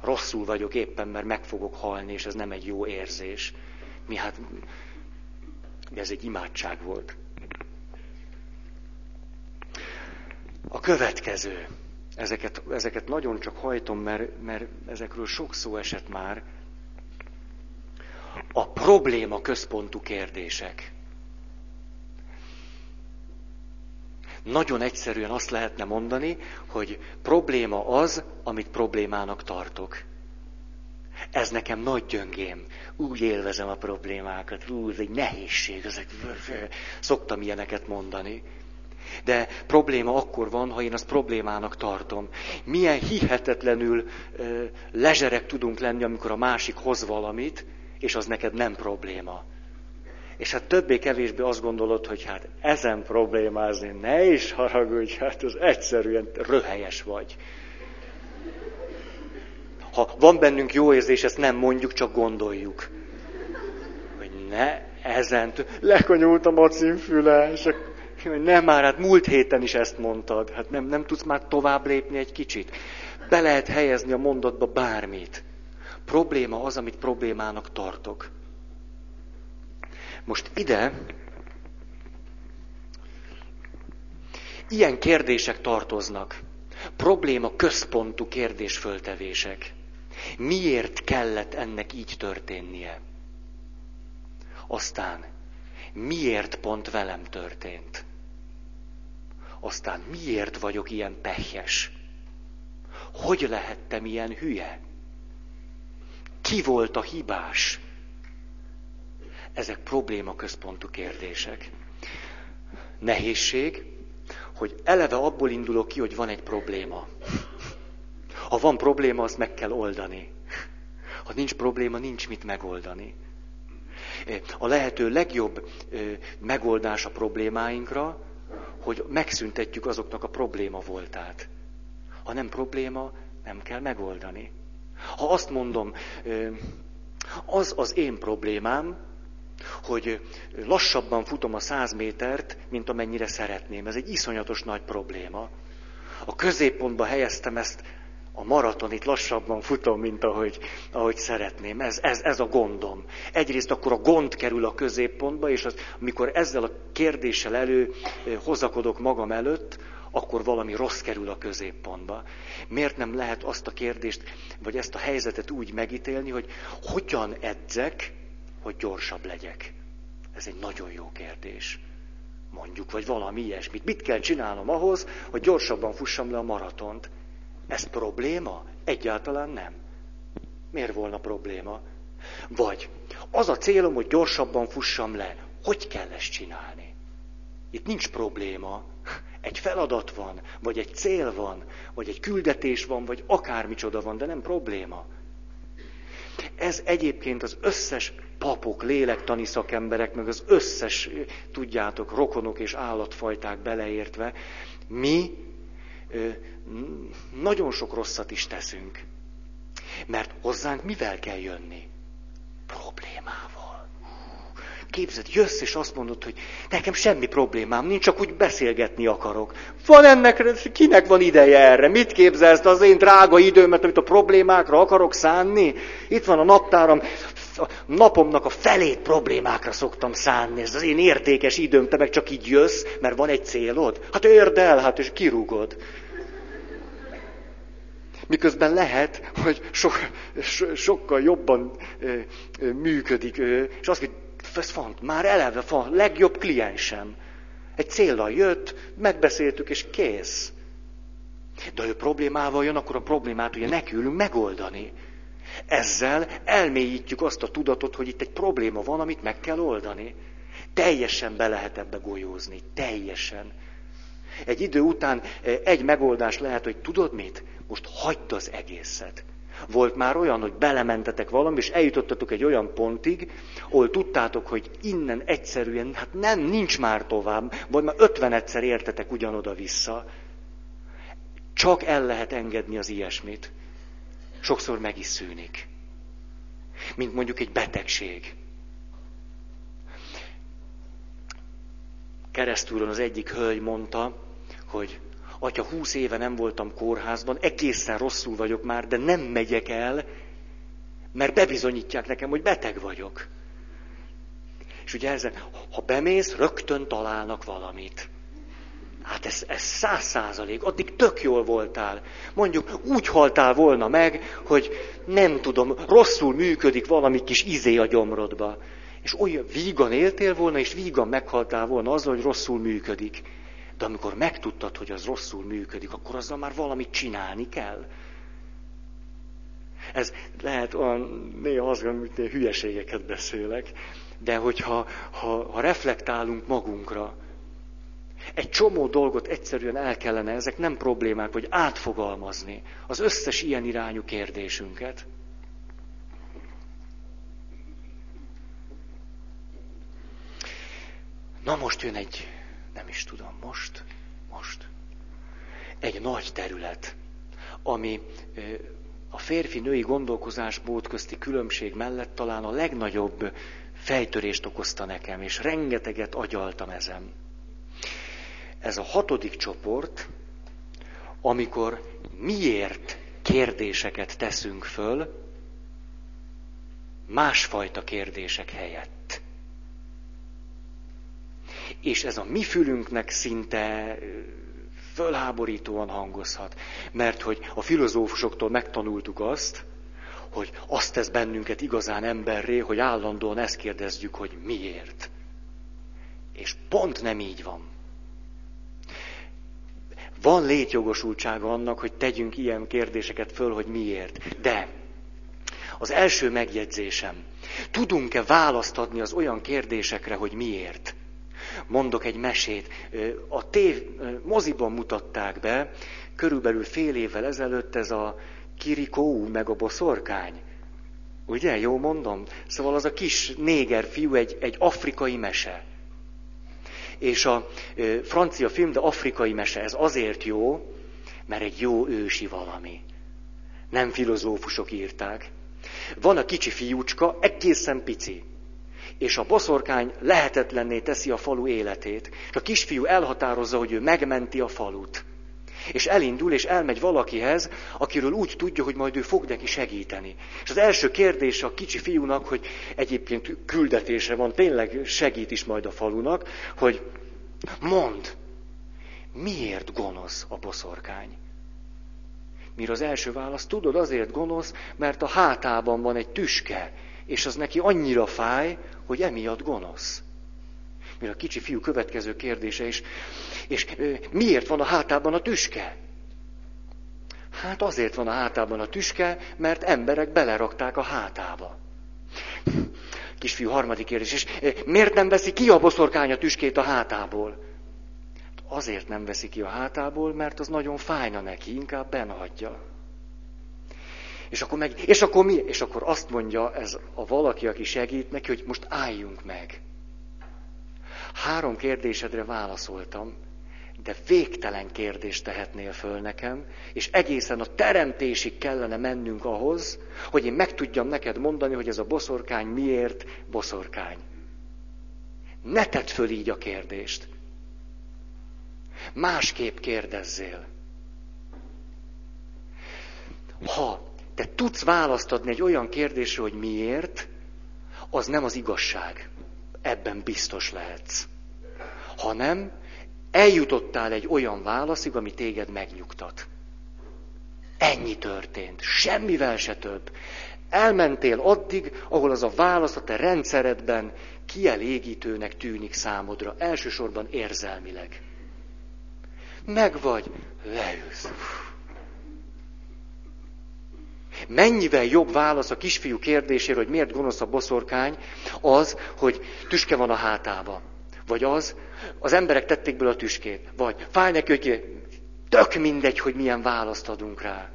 Speaker 1: Rosszul vagyok éppen, mert meg fogok halni, és ez nem egy jó érzés. Mi hát, ez egy imádság volt. A következő. Ezeket, ezeket nagyon csak hajtom, mert, mert ezekről sok szó esett már. A probléma központú kérdések. Nagyon egyszerűen azt lehetne mondani, hogy probléma az, amit problémának tartok. Ez nekem nagy gyöngém. Úgy élvezem a problémákat. Ú, ez egy nehézség. Ezek... Szoktam ilyeneket mondani. De probléma akkor van, ha én azt problémának tartom. Milyen hihetetlenül ö, lezserek tudunk lenni, amikor a másik hoz valamit, és az neked nem probléma. És hát többé-kevésbé azt gondolod, hogy hát ezen problémázni, ne is haragudj, hát az egyszerűen röhelyes vagy. Ha van bennünk jó érzés, ezt nem mondjuk, csak gondoljuk. Hogy ne ezen, lekonyult a macimfüle, és Nem már, hát múlt héten is ezt mondtad. Hát nem, nem tudsz már tovább lépni egy kicsit. Be lehet helyezni a mondatba bármit. Probléma az, amit problémának tartok. Most ide ilyen kérdések tartoznak. Probléma központú kérdésföltevések. Miért kellett ennek így történnie? Aztán, miért pont velem történt? Aztán, miért vagyok ilyen pehjes? Hogy lehettem ilyen hülye? Ki volt a hibás? Ezek probléma központú kérdések. Nehézség, hogy eleve abból indulok ki, hogy van egy probléma. Ha van probléma, azt meg kell oldani. Ha nincs probléma, nincs mit megoldani. A lehető legjobb megoldás a problémáinkra, hogy megszüntetjük azoknak a probléma voltát. Ha nem probléma, nem kell megoldani. Ha azt mondom, az az én problémám, hogy lassabban futom a száz métert, mint amennyire szeretném. Ez egy iszonyatos nagy probléma. A középpontba helyeztem ezt, a maratonit lassabban futom, mint ahogy, ahogy szeretném. Ez, ez, ez a gondom. Egyrészt akkor a gond kerül a középpontba, és az, amikor ezzel a kérdéssel elő hozakodok magam előtt, akkor valami rossz kerül a középpontba. Miért nem lehet azt a kérdést, vagy ezt a helyzetet úgy megítélni, hogy hogyan edzek, hogy gyorsabb legyek? Ez egy nagyon jó kérdés. Mondjuk, vagy valami ilyesmit. Mit kell csinálnom ahhoz, hogy gyorsabban fussam le a maratont? Ez probléma? Egyáltalán nem. Miért volna probléma? Vagy az a célom, hogy gyorsabban fussam le. Hogy kell ezt csinálni? Itt nincs probléma. Egy feladat van, vagy egy cél van, vagy egy küldetés van, vagy akármicsoda van, de nem probléma. Ez egyébként az összes papok, lélektani szakemberek, meg az összes, tudjátok, rokonok és állatfajták beleértve, mi nagyon sok rosszat is teszünk. Mert hozzánk mivel kell jönni? Problémával. Képzeld, jössz és azt mondod, hogy nekem semmi problémám nincs, csak úgy beszélgetni akarok. Van ennek, kinek van ideje erre? Mit képzelsz az én drága időmet, amit a problémákra akarok szánni? Itt van a naptáram, a napomnak a felét problémákra szoktam szánni. Ez az én értékes időm, te meg csak így jössz, mert van egy célod. Hát érd el, hát és kirúgod. Miközben lehet, hogy so, so, sokkal jobban ö, ö, működik, ö, és azt mondja, ez font, már eleve van, legjobb kliensem. Egy célra jött, megbeszéltük, és kész. De ha ő problémával jön, akkor a problémát ugye nekülünk megoldani. Ezzel elmélyítjük azt a tudatot, hogy itt egy probléma van, amit meg kell oldani. Teljesen be lehet ebbe golyózni. Teljesen. Egy idő után eh, egy megoldás lehet, hogy tudod mit? Most hagyd az egészet. Volt már olyan, hogy belementetek valami, és eljutottatok egy olyan pontig, ahol tudtátok, hogy innen egyszerűen, hát nem, nincs már tovább, vagy már ötven egyszer értetek ugyanoda vissza. Csak el lehet engedni az ilyesmit. Sokszor meg is szűnik. Mint mondjuk egy betegség. Keresztúron az egyik hölgy mondta, hogy atya, húsz éve nem voltam kórházban, egészen rosszul vagyok már, de nem megyek el, mert bebizonyítják nekem, hogy beteg vagyok. És ugye ezen, ha bemész, rögtön találnak valamit. Hát ez, ez száz százalék, addig tök jól voltál. Mondjuk úgy haltál volna meg, hogy nem tudom, rosszul működik valami kis izé a gyomrodba. És olyan vígan éltél volna, és vígan meghaltál volna azzal, hogy rosszul működik. De amikor megtudtad, hogy az rosszul működik, akkor azzal már valamit csinálni kell. Ez lehet olyan, néha az, hogy hülyeségeket beszélek, de hogyha ha, ha reflektálunk magunkra, egy csomó dolgot egyszerűen el kellene, ezek nem problémák, hogy átfogalmazni az összes ilyen irányú kérdésünket. Na most jön egy is tudom, most, most. Egy nagy terület, ami a férfi-női gondolkozásmód közti különbség mellett talán a legnagyobb fejtörést okozta nekem, és rengeteget agyaltam ezen. ez a hatodik csoport, amikor miért kérdéseket teszünk föl, másfajta kérdések helyett. És ez a mi fülünknek szinte fölháborítóan hangozhat. Mert hogy a filozófusoktól megtanultuk azt, hogy azt tesz bennünket igazán emberré, hogy állandóan ezt kérdezzük, hogy miért. És pont nem így van. Van létjogosultsága annak, hogy tegyünk ilyen kérdéseket föl, hogy miért. De az első megjegyzésem, tudunk-e választ adni az olyan kérdésekre, hogy miért? Mondok egy mesét. A tév moziban mutatták be, körülbelül fél évvel ezelőtt ez a Kirikó meg a boszorkány. Ugye, jó mondom? Szóval az a kis néger fiú egy, egy afrikai mese. És a francia film, de afrikai mese, ez azért jó, mert egy jó ősi valami. Nem filozófusok írták. Van a kicsi fiúcska, egészen pici. És a boszorkány lehetetlenné teszi a falu életét. És a kisfiú elhatározza, hogy ő megmenti a falut. És elindul, és elmegy valakihez, akiről úgy tudja, hogy majd ő fog neki segíteni. És az első kérdés a kicsi fiúnak, hogy egyébként küldetése van, tényleg segít is majd a falunak, hogy mond, miért gonosz a boszorkány? Mire az első válasz, tudod, azért gonosz, mert a hátában van egy tüske, és az neki annyira fáj, hogy emiatt gonosz. Mire a kicsi fiú következő kérdése is, és miért van a hátában a tüske? Hát azért van a hátában a tüske, mert emberek belerakták a hátába. Kisfiú harmadik kérdés, és miért nem veszi ki a boszorkány a tüskét a hátából? Azért nem veszi ki a hátából, mert az nagyon fájna neki, inkább benhagyja. És akkor, meg, és akkor mi? És akkor azt mondja ez a valaki, aki segít neki, hogy most álljunk meg. Három kérdésedre válaszoltam, de végtelen kérdést tehetnél föl nekem, és egészen a teremtésig kellene mennünk ahhoz, hogy én meg tudjam neked mondani, hogy ez a boszorkány miért boszorkány. Ne tedd föl így a kérdést. Másképp kérdezzél. Ha te tudsz választ adni egy olyan kérdésre, hogy miért, az nem az igazság. Ebben biztos lehetsz. Hanem eljutottál egy olyan válaszig, ami téged megnyugtat. Ennyi történt. Semmivel se több. Elmentél addig, ahol az a válasz a te rendszeredben kielégítőnek tűnik számodra, elsősorban érzelmileg. Meg vagy, leülsz. Mennyivel jobb válasz a kisfiú kérdésére, hogy miért gonosz a boszorkány, az, hogy tüske van a hátába. Vagy az, az emberek tették bele a tüskét. Vagy fáj neki, hogy tök mindegy, hogy milyen választ adunk rá.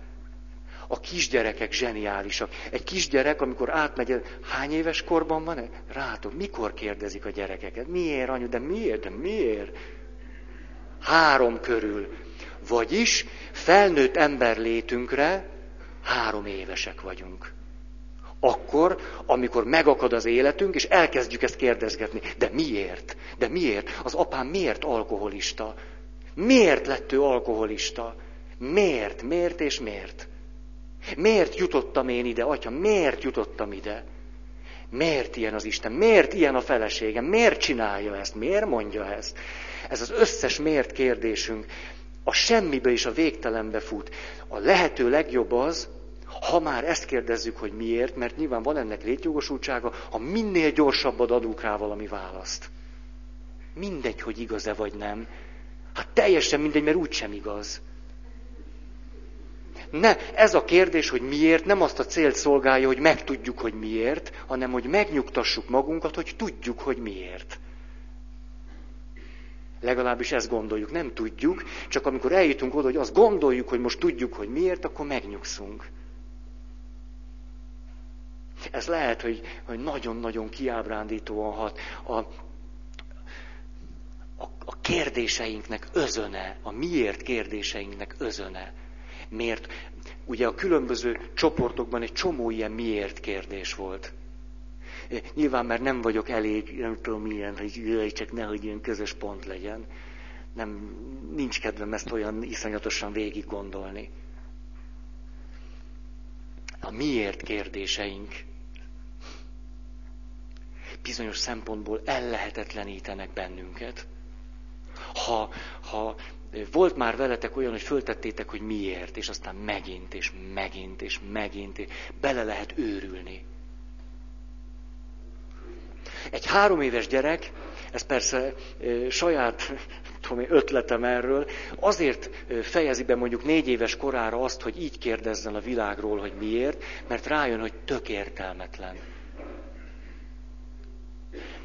Speaker 1: A kisgyerekek zseniálisak. Egy kisgyerek, amikor átmegy, hány éves korban van? Rátok, mikor kérdezik a gyerekeket? Miért, anyu, de miért, de miért? Három körül. Vagyis felnőtt ember létünkre három évesek vagyunk. Akkor, amikor megakad az életünk, és elkezdjük ezt kérdezgetni. De miért? De miért? Az apám miért alkoholista? Miért lett ő alkoholista? Miért? Miért és miért? Miért jutottam én ide, atya? Miért jutottam ide? Miért ilyen az Isten? Miért ilyen a feleségem? Miért csinálja ezt? Miért mondja ezt? Ez az összes miért kérdésünk a semmibe és a végtelenbe fut. A lehető legjobb az, ha már ezt kérdezzük, hogy miért, mert nyilván van ennek létjogosultsága, ha minél gyorsabban adunk rá valami választ. Mindegy, hogy igaz-e vagy nem. Hát teljesen mindegy, mert úgysem igaz. Ne, ez a kérdés, hogy miért, nem azt a célt szolgálja, hogy megtudjuk, hogy miért, hanem hogy megnyugtassuk magunkat, hogy tudjuk, hogy miért. Legalábbis ezt gondoljuk, nem tudjuk, csak amikor eljutunk oda, hogy azt gondoljuk, hogy most tudjuk, hogy miért, akkor megnyugszunk. Ez lehet, hogy, hogy nagyon-nagyon kiábrándítóan hat. A, a, a kérdéseinknek özöne, a miért kérdéseinknek özöne. Miért? Ugye a különböző csoportokban egy csomó ilyen miért kérdés volt. Nyilván már nem vagyok elég, nem tudom milyen, hogy jöjj, csak nehogy ilyen közös pont legyen. nem, nincs kedvem ezt olyan iszonyatosan végig gondolni. A miért kérdéseink bizonyos szempontból ellehetetlenítenek bennünket. Ha, ha volt már veletek olyan, hogy föltettétek, hogy miért, és aztán megint, és megint, és megint, bele lehet őrülni. Egy három éves gyerek, ez persze saját tudom ötletem erről, azért fejezi be mondjuk négy éves korára azt, hogy így kérdezzen a világról, hogy miért, mert rájön, hogy tök értelmetlen.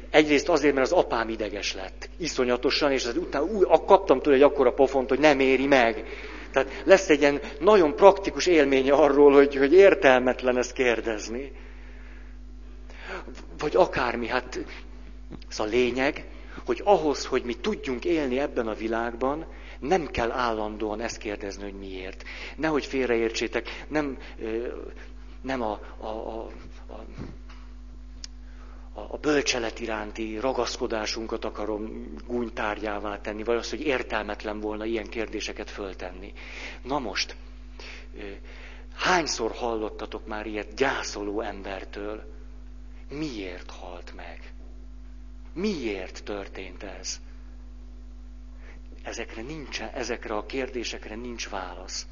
Speaker 1: Egyrészt azért, mert az apám ideges lett. Iszonyatosan, és az utána új, kaptam tőle egy akkora pofont, hogy nem éri meg. Tehát lesz egy ilyen nagyon praktikus élménye arról, hogy, hogy értelmetlen ezt kérdezni. Vagy akármi, hát ez a lényeg, hogy ahhoz, hogy mi tudjunk élni ebben a világban, nem kell állandóan ezt kérdezni, hogy miért. Nehogy félreértsétek, nem, nem a, a, a, a a bölcselet iránti ragaszkodásunkat akarom gúnytárgyává tenni, vagy az, hogy értelmetlen volna ilyen kérdéseket föltenni. Na most, hányszor hallottatok már ilyet gyászoló embertől? Miért halt meg? Miért történt ez? Ezekre nincsen, ezekre a kérdésekre nincs válasz.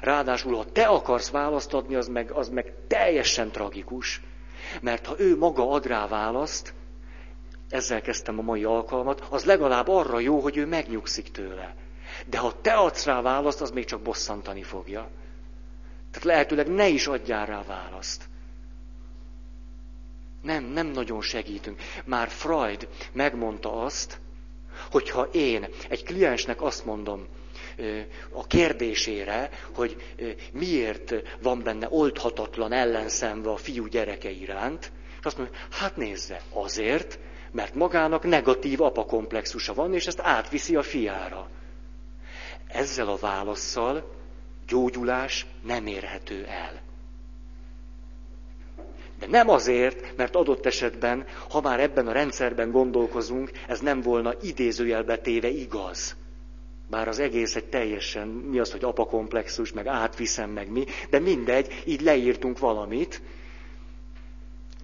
Speaker 1: Ráadásul, ha te akarsz választ adni, az meg, az meg teljesen tragikus. Mert ha ő maga ad rá választ, ezzel kezdtem a mai alkalmat, az legalább arra jó, hogy ő megnyugszik tőle. De ha te adsz rá választ, az még csak bosszantani fogja. Tehát lehetőleg ne is adjál rá választ. Nem, nem nagyon segítünk. Már Freud megmondta azt, hogy ha én egy kliensnek azt mondom, a kérdésére, hogy miért van benne oldhatatlan ellenszenve a fiú gyereke iránt, és azt mondja, hát nézze, azért, mert magának negatív apakomplexusa van, és ezt átviszi a fiára. Ezzel a válaszsal gyógyulás nem érhető el. De nem azért, mert adott esetben, ha már ebben a rendszerben gondolkozunk, ez nem volna idézőjelbe téve igaz. Bár az egész egy teljesen, mi az, hogy apakomplexus, meg átviszem, meg mi, de mindegy, így leírtunk valamit.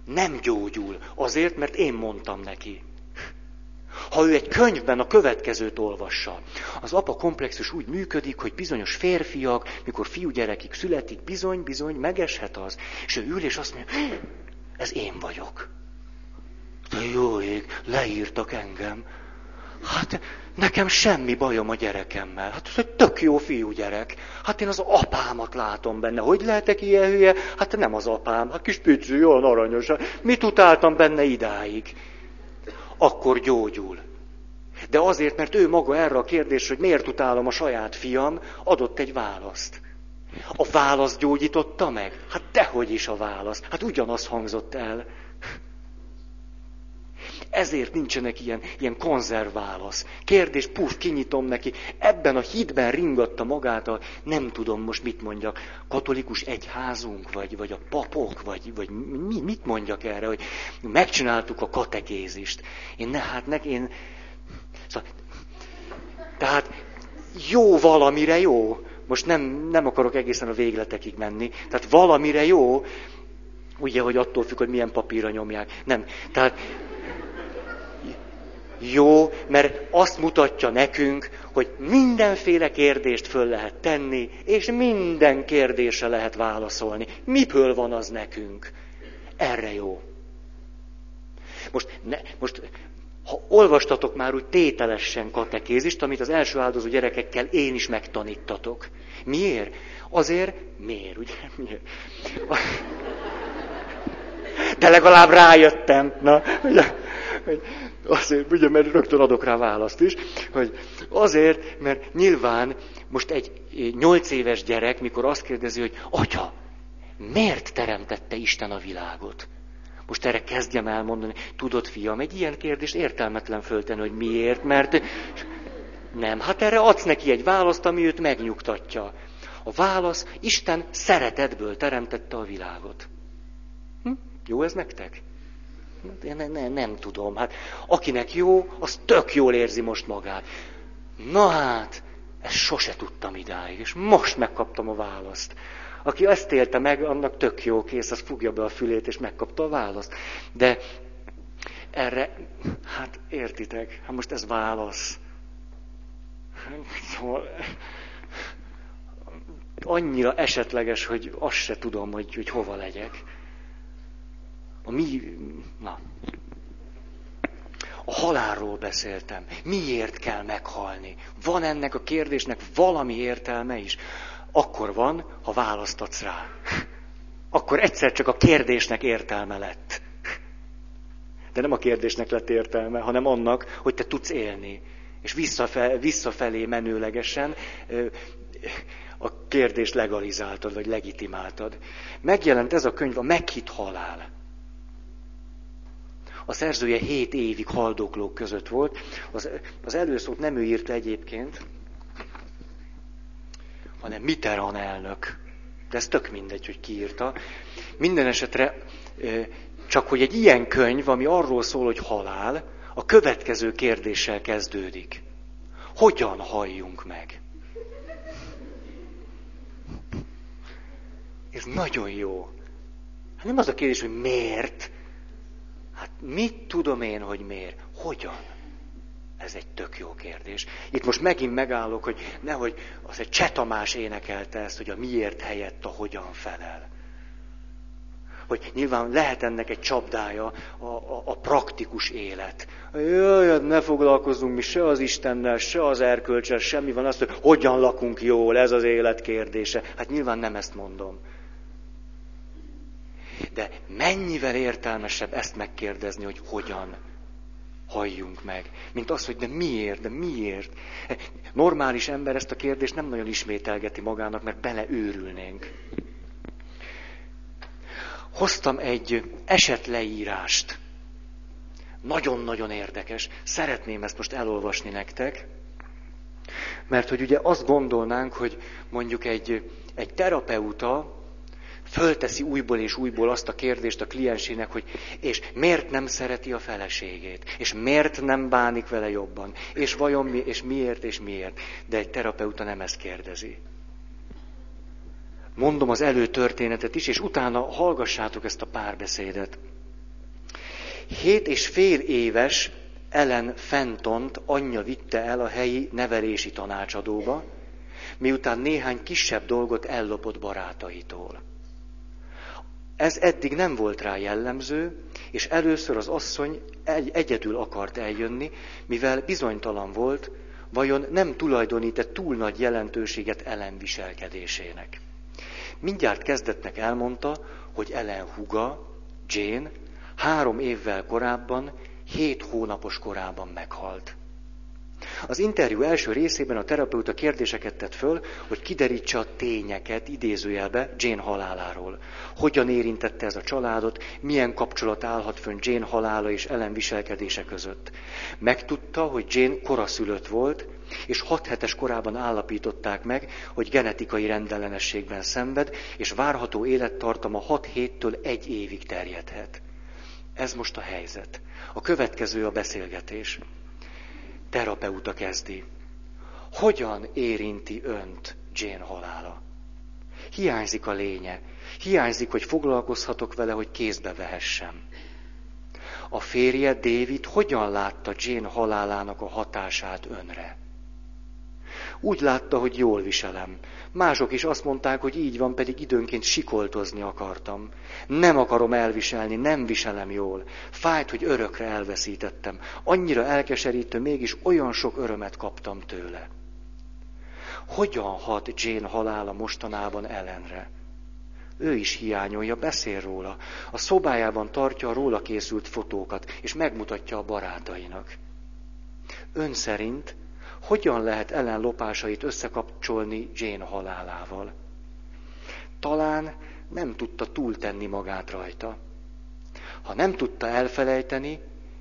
Speaker 1: Nem gyógyul, azért, mert én mondtam neki. Ha ő egy könyvben a következőt olvassa, az apa komplexus úgy működik, hogy bizonyos férfiak, mikor fiúgyerekig születik, bizony, bizony, megeshet az. És ő ül és azt mondja, ez én vagyok. De jó ég, leírtak engem. Hát nekem semmi bajom a gyerekemmel. Hát ez egy tök jó fiúgyerek. Hát én az apámat látom benne. Hogy lehetek ilyen hülye? Hát nem az apám. Hát kis pici, olyan aranyos. Mit utáltam benne idáig? Akkor gyógyul. De azért, mert ő maga erre a kérdésre, hogy miért utálom a saját fiam, adott egy választ. A válasz gyógyította meg? Hát dehogy is a válasz. Hát ugyanaz hangzott el. Ezért nincsenek ilyen, ilyen konzervválasz. Kérdés, puf, kinyitom neki. Ebben a hitben ringatta magát a, nem tudom most mit mondjak, katolikus egyházunk, vagy, vagy a papok, vagy, vagy mi, mit mondjak erre, hogy megcsináltuk a katekézist. Én ne, hát nek, én... Szóval, tehát jó valamire jó. Most nem, nem akarok egészen a végletekig menni. Tehát valamire jó, ugye, hogy attól függ, hogy milyen papírra nyomják. Nem. Tehát jó, mert azt mutatja nekünk, hogy mindenféle kérdést föl lehet tenni, és minden kérdésre lehet válaszolni. Miből van az nekünk? Erre jó. Most, ne, most ha olvastatok már úgy tételesen katekézist, amit az első áldozó gyerekekkel én is megtanítatok. Miért? Azért, miért, ugye? Miért? De legalább rájöttem, na, ugye, hogy Azért, ugye, mert rögtön adok rá választ is, hogy azért, mert nyilván most egy nyolc éves gyerek, mikor azt kérdezi, hogy atya, miért teremtette Isten a világot? Most erre kezdjem elmondani, tudod, fiam, egy ilyen kérdést értelmetlen föltenni, hogy miért, mert nem, hát erre adsz neki egy választ, ami őt megnyugtatja. A válasz, Isten szeretetből teremtette a világot. Jó ez nektek? Én ne, ne, nem tudom. Hát akinek jó, az tök jól érzi most magát. Na hát, ezt sose tudtam idáig, és most megkaptam a választ. Aki ezt élte meg, annak tök jó kész, az fogja be a fülét, és megkapta a választ. De erre, hát értitek, hát most ez válasz. Szóval, annyira esetleges, hogy azt se tudom, hogy, hogy hova legyek. A mi, na, a halálról beszéltem. Miért kell meghalni? Van ennek a kérdésnek valami értelme is? Akkor van, ha választatsz rá. Akkor egyszer csak a kérdésnek értelme lett. De nem a kérdésnek lett értelme, hanem annak, hogy te tudsz élni. És visszafelé, visszafelé menőlegesen a kérdést legalizáltad, vagy legitimáltad. Megjelent ez a könyv a meghitt halál. A szerzője hét évig haldoklók között volt. Az, az előszót nem ő írta egyébként, hanem Mitterrand elnök. De ez tök mindegy, hogy ki írta. Minden esetre csak hogy egy ilyen könyv, ami arról szól, hogy halál, a következő kérdéssel kezdődik. Hogyan halljunk meg? Ez nagyon jó. Hát nem az a kérdés, hogy miért. Hát mit tudom én, hogy miért? Hogyan? Ez egy tök jó kérdés. Itt most megint megállok, hogy nehogy az egy Csetamás énekelte ezt, hogy a miért helyett a hogyan felel hogy nyilván lehet ennek egy csapdája a, a, a praktikus élet. Jaj, hát ne foglalkozzunk mi se az Istennel, se az erkölcsel, semmi van azt, hogy hogyan lakunk jól, ez az élet kérdése. Hát nyilván nem ezt mondom. De mennyivel értelmesebb ezt megkérdezni, hogy hogyan halljunk meg, mint az, hogy de miért, de miért. Normális ember ezt a kérdést nem nagyon ismételgeti magának, mert beleőrülnénk hoztam egy esetleírást. Nagyon-nagyon érdekes. Szeretném ezt most elolvasni nektek, mert hogy ugye azt gondolnánk, hogy mondjuk egy, egy terapeuta fölteszi újból és újból azt a kérdést a kliensének, hogy és miért nem szereti a feleségét, és miért nem bánik vele jobban, és vajon mi, és miért, és miért. De egy terapeuta nem ezt kérdezi mondom az előtörténetet is, és utána hallgassátok ezt a párbeszédet. Hét és fél éves Ellen Fentont anyja vitte el a helyi nevelési tanácsadóba, miután néhány kisebb dolgot ellopott barátaitól. Ez eddig nem volt rá jellemző, és először az asszony egy, egyedül akart eljönni, mivel bizonytalan volt, vajon nem tulajdonít-e túl nagy jelentőséget ellenviselkedésének. Mindjárt kezdetnek elmondta, hogy Ellen huga, Jane, három évvel korábban, hét hónapos korában meghalt. Az interjú első részében a terapeuta kérdéseket tett föl, hogy kiderítse a tényeket idézőjelbe Jane haláláról. Hogyan érintette ez a családot, milyen kapcsolat állhat fönn Jane halála és Ellen viselkedése között. Megtudta, hogy Jane koraszülött volt, és hat hetes korában állapították meg, hogy genetikai rendellenességben szenved, és várható élettartama 6 héttől egy évig terjedhet. Ez most a helyzet. A következő a beszélgetés. Terapeuta kezdi. Hogyan érinti önt Jane halála? Hiányzik a lénye. Hiányzik, hogy foglalkozhatok vele, hogy kézbe vehessem. A férje David hogyan látta Jane halálának a hatását önre? Úgy látta, hogy jól viselem. Mások is azt mondták, hogy így van, pedig időnként sikoltozni akartam. Nem akarom elviselni, nem viselem jól. Fájt, hogy örökre elveszítettem. Annyira elkeserítő, mégis olyan sok örömet kaptam tőle. Hogyan hat Jane halála mostanában ellenre? Ő is hiányolja, beszél róla. A szobájában tartja a róla készült fotókat, és megmutatja a barátainak. Ön szerint hogyan lehet ellenlopásait összekapcsolni Jane halálával. Talán nem tudta túltenni magát rajta. Ha nem tudta elfelejteni,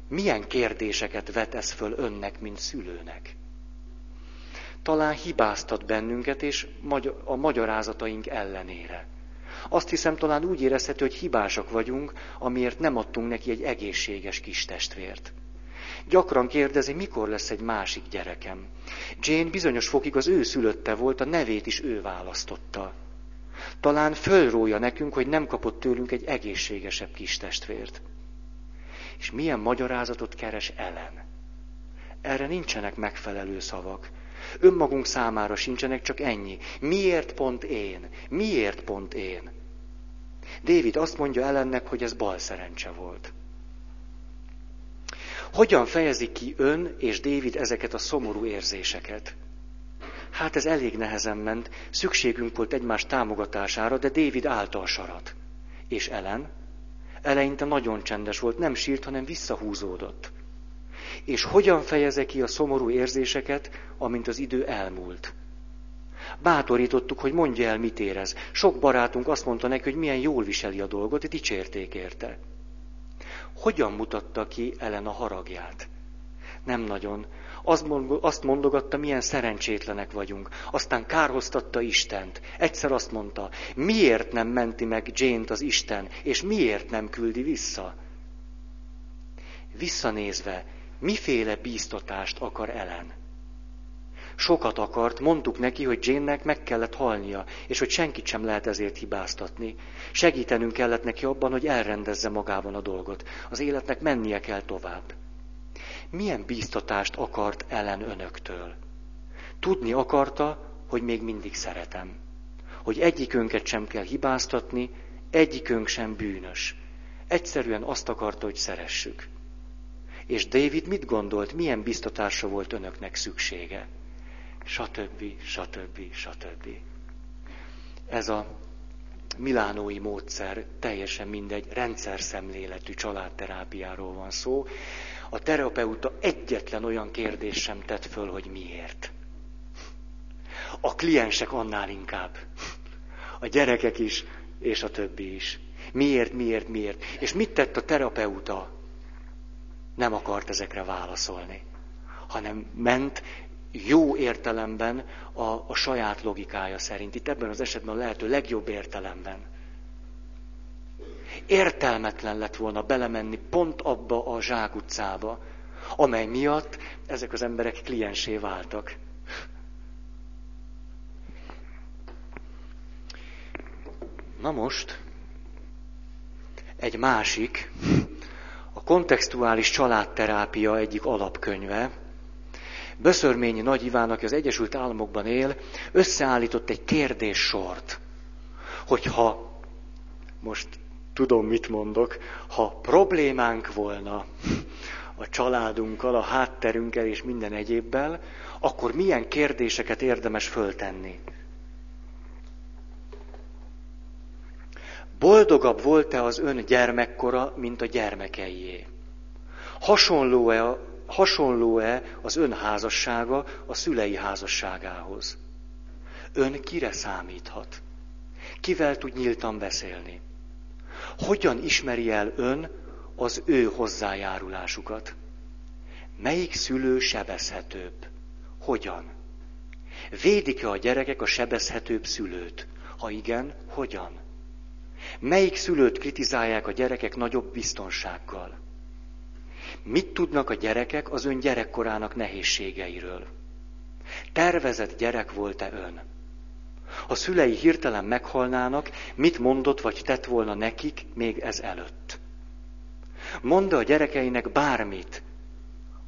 Speaker 1: milyen kérdéseket vet ez föl önnek, mint szülőnek? Talán hibáztat bennünket, és a magyarázataink ellenére. Azt hiszem, talán úgy érezhető, hogy hibásak vagyunk, amiért nem adtunk neki egy egészséges kis testvért. Gyakran kérdezi, mikor lesz egy másik gyerekem. Jane bizonyos fokig az ő szülötte volt, a nevét is ő választotta. Talán fölrója nekünk, hogy nem kapott tőlünk egy egészségesebb kis testvért. És milyen magyarázatot keres Ellen? Erre nincsenek megfelelő szavak. Önmagunk számára sincsenek, csak ennyi. Miért pont én? Miért pont én? David azt mondja ellennek, hogy ez bal szerencse volt. Hogyan fejezi ki ön és David ezeket a szomorú érzéseket? Hát ez elég nehezen ment, szükségünk volt egymás támogatására, de David állta a sarat. És Ellen? Eleinte nagyon csendes volt, nem sírt, hanem visszahúzódott. És hogyan fejeze ki a szomorú érzéseket, amint az idő elmúlt? Bátorítottuk, hogy mondja el, mit érez. Sok barátunk azt mondta neki, hogy milyen jól viseli a dolgot, dicsérték érte. Hogyan mutatta ki Ellen a haragját? Nem nagyon. Azt mondogatta, milyen szerencsétlenek vagyunk. Aztán kárhoztatta Istent. Egyszer azt mondta, miért nem menti meg Jane-t az Isten, és miért nem küldi vissza? Visszanézve, miféle bíztatást akar Ellen? Sokat akart, mondtuk neki, hogy Jane-nek meg kellett halnia, és hogy senkit sem lehet ezért hibáztatni. Segítenünk kellett neki abban, hogy elrendezze magában a dolgot. Az életnek mennie kell tovább. Milyen bíztatást akart Ellen önöktől? Tudni akarta, hogy még mindig szeretem. Hogy egyikünket sem kell hibáztatni, egyikünk sem bűnös. Egyszerűen azt akarta, hogy szeressük. És David mit gondolt, milyen biztatásra volt önöknek szüksége? Stb. stb. stb. Ez a milánói módszer teljesen mindegy, rendszer szemléletű családterápiáról van szó. A terapeuta egyetlen olyan kérdés sem tett föl, hogy miért. A kliensek annál inkább. A gyerekek is, és a többi is. Miért, miért, miért? És mit tett a terapeuta? Nem akart ezekre válaszolni, hanem ment jó értelemben a, a saját logikája szerint. Itt ebben az esetben a lehető legjobb értelemben. Értelmetlen lett volna belemenni pont abba a zsákutcába, amely miatt ezek az emberek kliensé váltak. Na most, egy másik, a kontextuális családterápia egyik alapkönyve, Böszörményi Nagy Iván, aki az Egyesült Államokban él, összeállított egy kérdéssort, hogyha, most tudom, mit mondok, ha problémánk volna a családunkkal, a hátterünkkel és minden egyébbel, akkor milyen kérdéseket érdemes föltenni? Boldogabb volt-e az ön gyermekkora, mint a gyermekeié? Hasonló-e hasonló-e az ön házassága a szülei házasságához? Ön kire számíthat? Kivel tud nyíltan beszélni? Hogyan ismeri el ön az ő hozzájárulásukat? Melyik szülő sebezhetőbb? Hogyan? Védik-e a gyerekek a sebezhetőbb szülőt? Ha igen, hogyan? Melyik szülőt kritizálják a gyerekek nagyobb biztonsággal? Mit tudnak a gyerekek az ön gyerekkorának nehézségeiről? Tervezett gyerek volt-e ön? Ha szülei hirtelen meghalnának, mit mondott vagy tett volna nekik még ez előtt? Mondta a gyerekeinek bármit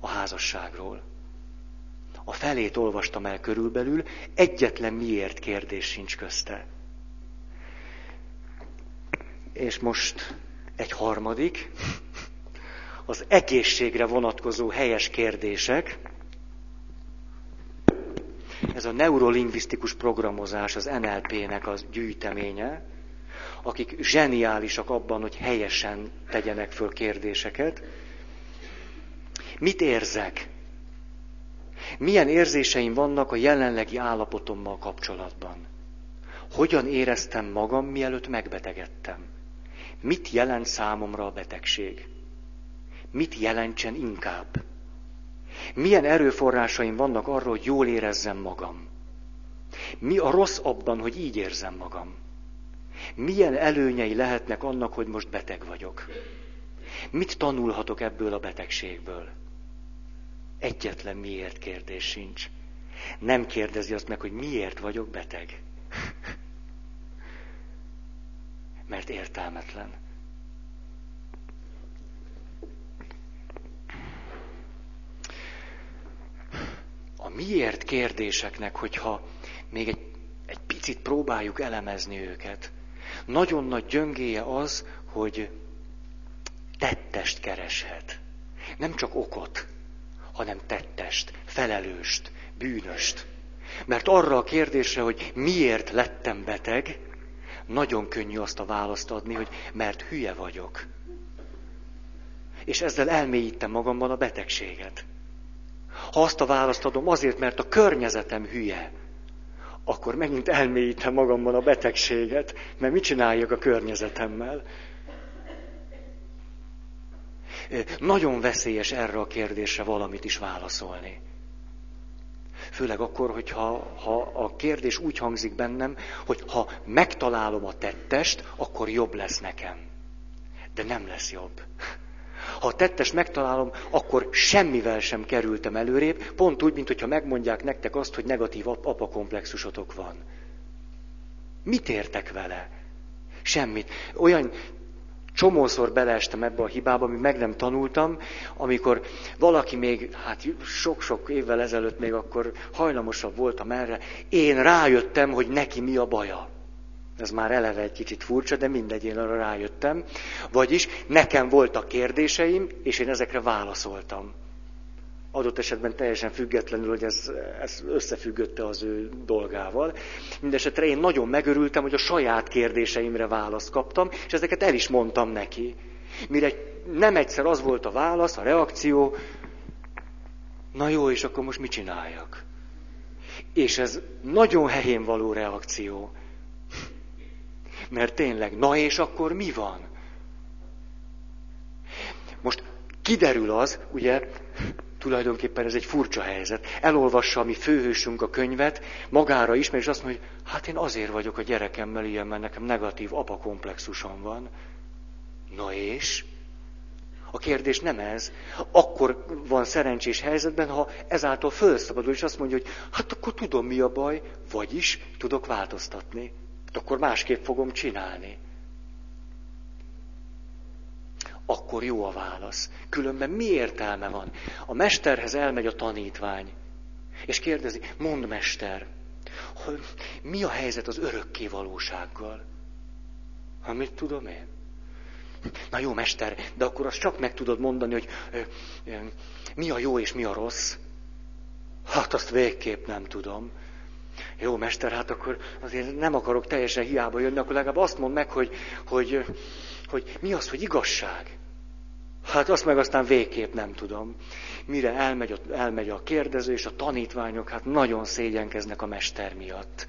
Speaker 1: a házasságról. A felét olvastam el körülbelül, egyetlen miért kérdés sincs közte. És most egy harmadik, az egészségre vonatkozó helyes kérdések. Ez a neurolingvisztikus programozás, az NLP-nek az gyűjteménye, akik zseniálisak abban, hogy helyesen tegyenek föl kérdéseket. Mit érzek? Milyen érzéseim vannak a jelenlegi állapotommal kapcsolatban? Hogyan éreztem magam, mielőtt megbetegedtem? Mit jelent számomra a betegség? Mit jelentsen inkább. Milyen erőforrásaim vannak arra, hogy jól érezzem magam. Mi a rossz abban, hogy így érzem magam? Milyen előnyei lehetnek annak, hogy most beteg vagyok? Mit tanulhatok ebből a betegségből? egyetlen miért kérdés sincs. Nem kérdezi azt meg, hogy miért vagyok beteg. [laughs] Mert értelmetlen. A miért kérdéseknek, hogyha még egy, egy picit próbáljuk elemezni őket, nagyon nagy gyöngéje az, hogy tettest kereshet. Nem csak okot, hanem tettest, felelőst, bűnöst. Mert arra a kérdésre, hogy miért lettem beteg, nagyon könnyű azt a választ adni, hogy mert hülye vagyok. És ezzel elmélyítem magamban a betegséget. Ha azt a választ adom azért, mert a környezetem hülye, akkor megint elmélyítem magamban a betegséget, mert mit csináljak a környezetemmel? Nagyon veszélyes erre a kérdésre valamit is válaszolni. Főleg akkor, hogyha ha a kérdés úgy hangzik bennem, hogy ha megtalálom a tettest, akkor jobb lesz nekem. De nem lesz jobb. Ha a tettest megtalálom, akkor semmivel sem kerültem előrébb, pont úgy, mint hogyha megmondják nektek azt, hogy negatív apakomplexusotok van. Mit értek vele? Semmit. Olyan Csomószor beleestem ebbe a hibába, amit meg nem tanultam, amikor valaki még, hát sok-sok évvel ezelőtt még akkor hajlamosabb voltam erre, én rájöttem, hogy neki mi a baja. Ez már eleve egy kicsit furcsa, de mindegy, én arra rájöttem. Vagyis nekem voltak kérdéseim, és én ezekre válaszoltam adott esetben teljesen függetlenül, hogy ez, ez összefüggötte az ő dolgával. Mindenesetre én nagyon megörültem, hogy a saját kérdéseimre választ kaptam, és ezeket el is mondtam neki. Mire nem egyszer az volt a válasz, a reakció, na jó, és akkor most mit csináljak? És ez nagyon helyén való reakció. Mert tényleg, na és akkor mi van? Most kiderül az, ugye, tulajdonképpen ez egy furcsa helyzet. Elolvassa a mi főhősünk a könyvet, magára ismer, és azt mondja, hogy hát én azért vagyok a gyerekemmel ilyen, mert nekem negatív apakomplexusom van. Na és? A kérdés nem ez. Akkor van szerencsés helyzetben, ha ezáltal felszabadul, és azt mondja, hogy hát akkor tudom mi a baj, vagyis tudok változtatni. Hát akkor másképp fogom csinálni akkor jó a válasz. Különben mi értelme van? A mesterhez elmegy a tanítvány, és kérdezi, mond mester, hogy mi a helyzet az örökké valósággal? Mit tudom én? Na jó, mester, de akkor azt csak meg tudod mondani, hogy ö, ö, mi a jó és mi a rossz? Hát azt végképp nem tudom. Jó, mester, hát akkor azért nem akarok teljesen hiába jönni, akkor legalább azt mond meg, hogy, hogy, hogy mi az, hogy igazság. Hát azt meg aztán végképp nem tudom. Mire elmegy a, elmegy a kérdező, és a tanítványok hát nagyon szégyenkeznek a mester miatt.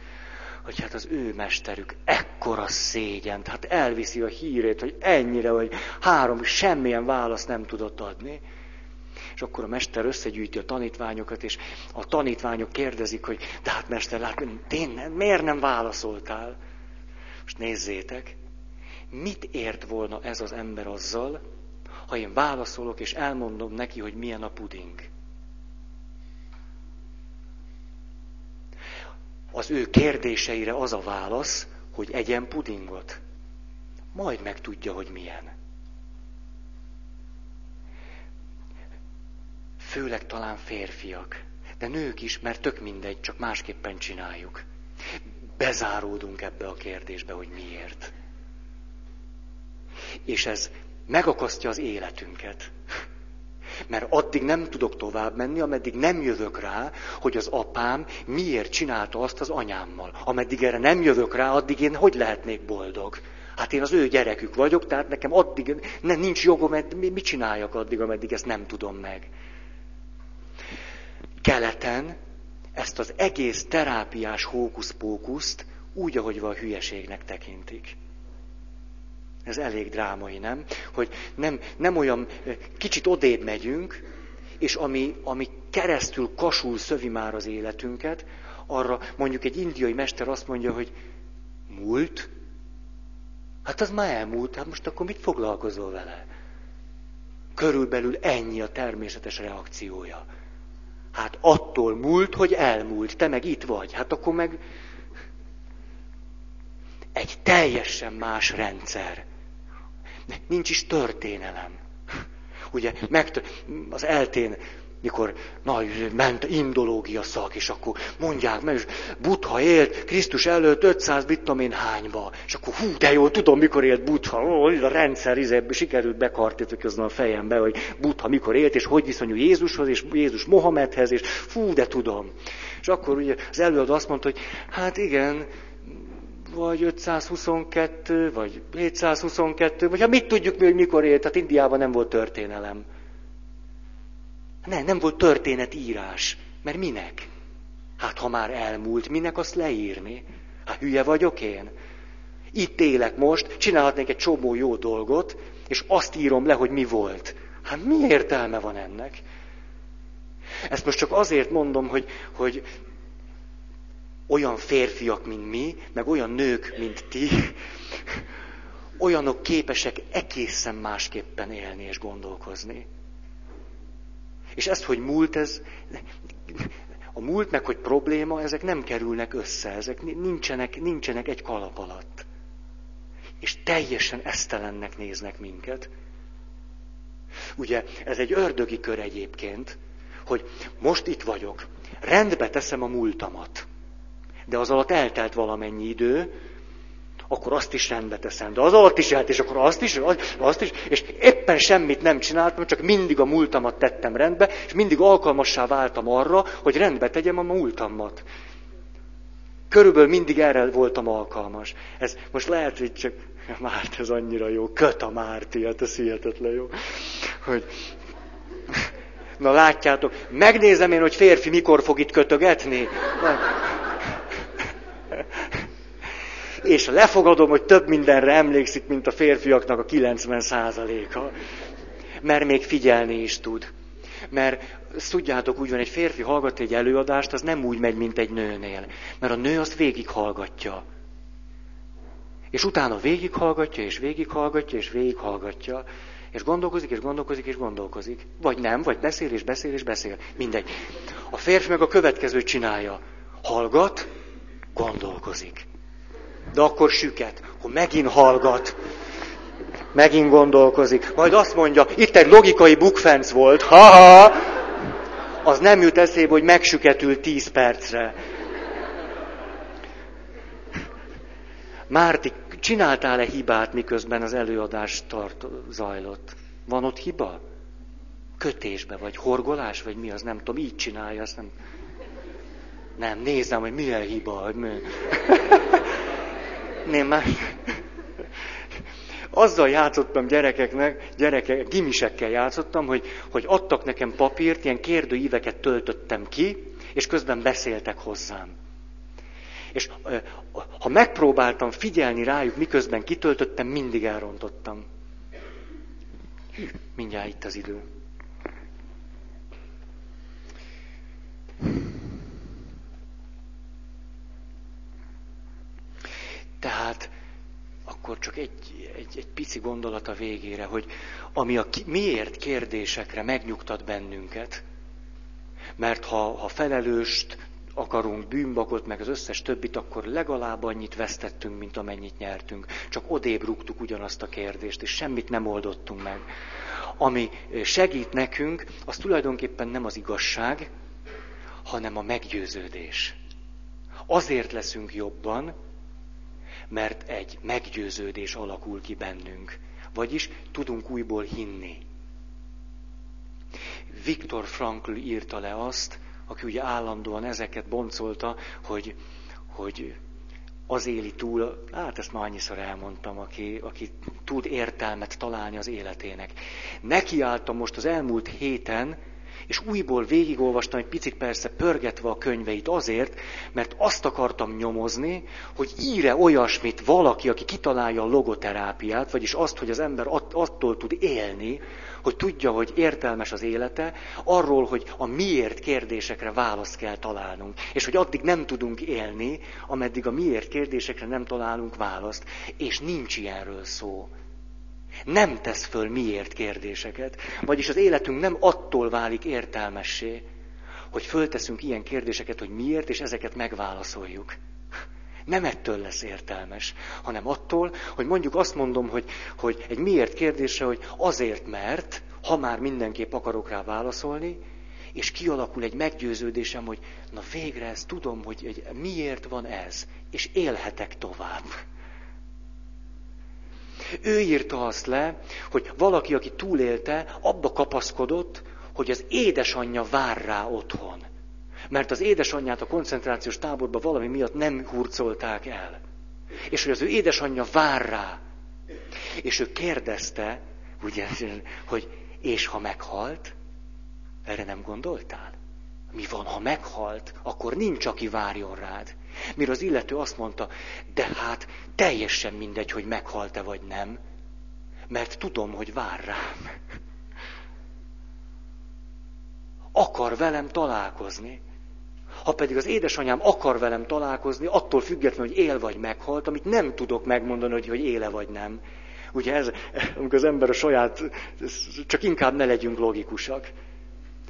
Speaker 1: Hogy hát az ő mesterük ekkora szégyent, hát elviszi a hírét, hogy ennyire, hogy három, semmilyen választ nem tudott adni. És akkor a mester összegyűjti a tanítványokat, és a tanítványok kérdezik, hogy de hát mester, lát, tényleg, miért nem válaszoltál? Most nézzétek, mit ért volna ez az ember azzal, ha én válaszolok, és elmondom neki, hogy milyen a puding. Az ő kérdéseire az a válasz, hogy egyen pudingot. Majd megtudja, hogy milyen. Főleg talán férfiak, de nők is, mert tök mindegy, csak másképpen csináljuk. Bezáródunk ebbe a kérdésbe, hogy miért. És ez megakasztja az életünket. Mert addig nem tudok tovább menni, ameddig nem jövök rá, hogy az apám miért csinálta azt az anyámmal. Ameddig erre nem jövök rá, addig én hogy lehetnék boldog? Hát én az ő gyerekük vagyok, tehát nekem addig nem, nincs jogom, mit csináljak addig, ameddig ezt nem tudom meg. Keleten ezt az egész terápiás hókusz-pókuszt úgy, ahogy van hülyeségnek tekintik. Ez elég drámai, nem? Hogy nem, nem olyan, kicsit odébb megyünk, és ami, ami keresztül kasul szövi már az életünket, arra mondjuk egy indiai mester azt mondja, hogy múlt? Hát az már elmúlt, hát most akkor mit foglalkozol vele? Körülbelül ennyi a természetes reakciója. Hát attól múlt, hogy elmúlt, te meg itt vagy. Hát akkor meg egy teljesen más rendszer. Nincs is történelem. Ugye, meg, az eltén mikor nagy ment indológia szak, és akkor mondják és Butha élt Krisztus előtt 500 bittamén hányba, és akkor hú, de jó, tudom, mikor élt Butha, ó, a rendszer izébbe sikerült bekartítani a fejembe, hogy Butha mikor élt, és hogy viszonyul Jézushoz, és Jézus Mohamedhez, és fú, de tudom. És akkor ugye az előadó azt mondta, hogy hát igen, vagy 522, vagy 722, vagy ha mit tudjuk mi, hogy mikor élt, tehát Indiában nem volt történelem. Ne, nem volt történetírás. Mert minek? Hát ha már elmúlt, minek azt leírni? Hát hülye vagyok én? Itt élek most, csinálhatnék egy csomó jó dolgot, és azt írom le, hogy mi volt. Hát mi értelme van ennek? Ezt most csak azért mondom, hogy, hogy olyan férfiak, mint mi, meg olyan nők, mint ti, olyanok képesek egészen másképpen élni és gondolkozni. És ezt, hogy múlt, ez, a múlt meg, hogy probléma, ezek nem kerülnek össze, ezek nincsenek, nincsenek egy kalap alatt. És teljesen esztelennek néznek minket. Ugye, ez egy ördögi kör egyébként, hogy most itt vagyok, rendbe teszem a múltamat. De az alatt eltelt valamennyi idő, akkor azt is rendbe teszem. De az alatt is állt, és akkor azt is, azt is, és éppen semmit nem csináltam, csak mindig a múltamat tettem rendbe, és mindig alkalmassá váltam arra, hogy rendbe tegyem a múltamat. Körülbelül mindig erre voltam alkalmas. Ez most lehet, hogy csak [laughs] Márt, ez annyira jó. Köt a Márti, hát ez hihetetlen jó. Hogy... [laughs] Na látjátok, megnézem én, hogy férfi mikor fog itt kötögetni. Na és lefogadom, hogy több mindenre emlékszik, mint a férfiaknak a 90 százaléka. Mert még figyelni is tud. Mert tudjátok, úgy van, egy férfi hallgat egy előadást, az nem úgy megy, mint egy nőnél. Mert a nő azt végighallgatja. És utána végighallgatja, és végighallgatja, és végighallgatja. És gondolkozik, és gondolkozik, és gondolkozik. Vagy nem, vagy beszél, és beszél, és beszél. Mindegy. A férfi meg a következőt csinálja. Hallgat, gondolkozik de akkor süket, akkor megint hallgat, megint gondolkozik, majd azt mondja, itt egy logikai bukfenc volt, ha-ha, az nem jut eszébe, hogy megsüketül tíz percre. Márti, csináltál-e hibát, miközben az előadás tart, zajlott? Van ott hiba? Kötésbe, vagy horgolás, vagy mi az, nem tudom, így csinálja, azt nem... Nem, nézem, hogy milyen hiba, Nem már. Azzal játszottam gyerekeknek, gyerekek, gimisekkel játszottam, hogy, hogy adtak nekem papírt, ilyen kérdőíveket töltöttem ki, és közben beszéltek hozzám. És ha megpróbáltam figyelni rájuk, miközben kitöltöttem, mindig elrontottam. Mindjárt itt az idő. Tehát akkor csak egy, egy, egy pici gondolat a végére, hogy ami a ki, miért kérdésekre megnyugtat bennünket, mert ha, ha felelőst akarunk, bűnbakot, meg az összes többit, akkor legalább annyit vesztettünk, mint amennyit nyertünk. Csak odébb rúgtuk ugyanazt a kérdést, és semmit nem oldottunk meg. Ami segít nekünk, az tulajdonképpen nem az igazság, hanem a meggyőződés. Azért leszünk jobban, mert egy meggyőződés alakul ki bennünk. Vagyis tudunk újból hinni. Viktor Frankl írta le azt, aki ugye állandóan ezeket boncolta, hogy, hogy az éli túl, hát ezt már annyiszor elmondtam, aki, aki tud értelmet találni az életének. Nekiálltam most az elmúlt héten és újból végigolvastam egy picit persze pörgetve a könyveit azért, mert azt akartam nyomozni, hogy íre olyasmit valaki, aki kitalálja a logoterápiát, vagyis azt, hogy az ember attól tud élni, hogy tudja, hogy értelmes az élete, arról, hogy a miért kérdésekre választ kell találnunk, és hogy addig nem tudunk élni, ameddig a miért kérdésekre nem találunk választ, és nincs ilyenről szó. Nem tesz föl miért kérdéseket, vagyis az életünk nem attól válik értelmessé, hogy fölteszünk ilyen kérdéseket, hogy miért, és ezeket megválaszoljuk. Nem ettől lesz értelmes, hanem attól, hogy mondjuk azt mondom, hogy, hogy egy miért kérdésre, hogy azért, mert, ha már mindenképp akarok rá válaszolni, és kialakul egy meggyőződésem, hogy na végre ezt tudom, hogy egy, miért van ez, és élhetek tovább. Ő írta azt le, hogy valaki, aki túlélte, abba kapaszkodott, hogy az édesanyja vár rá otthon. Mert az édesanyját a koncentrációs táborba valami miatt nem hurcolták el. És hogy az ő édesanyja vár rá. És ő kérdezte, ugye, hogy és ha meghalt? Erre nem gondoltál? Mi van, ha meghalt? Akkor nincs, aki várjon rád. Mire az illető azt mondta, de hát teljesen mindegy, hogy meghalt-e vagy nem, mert tudom, hogy vár rám. Akar velem találkozni. Ha pedig az édesanyám akar velem találkozni, attól függetlenül, hogy él vagy meghalt, amit nem tudok megmondani, hogy, hogy éle vagy nem. Ugye ez, amikor az ember a saját, csak inkább ne legyünk logikusak.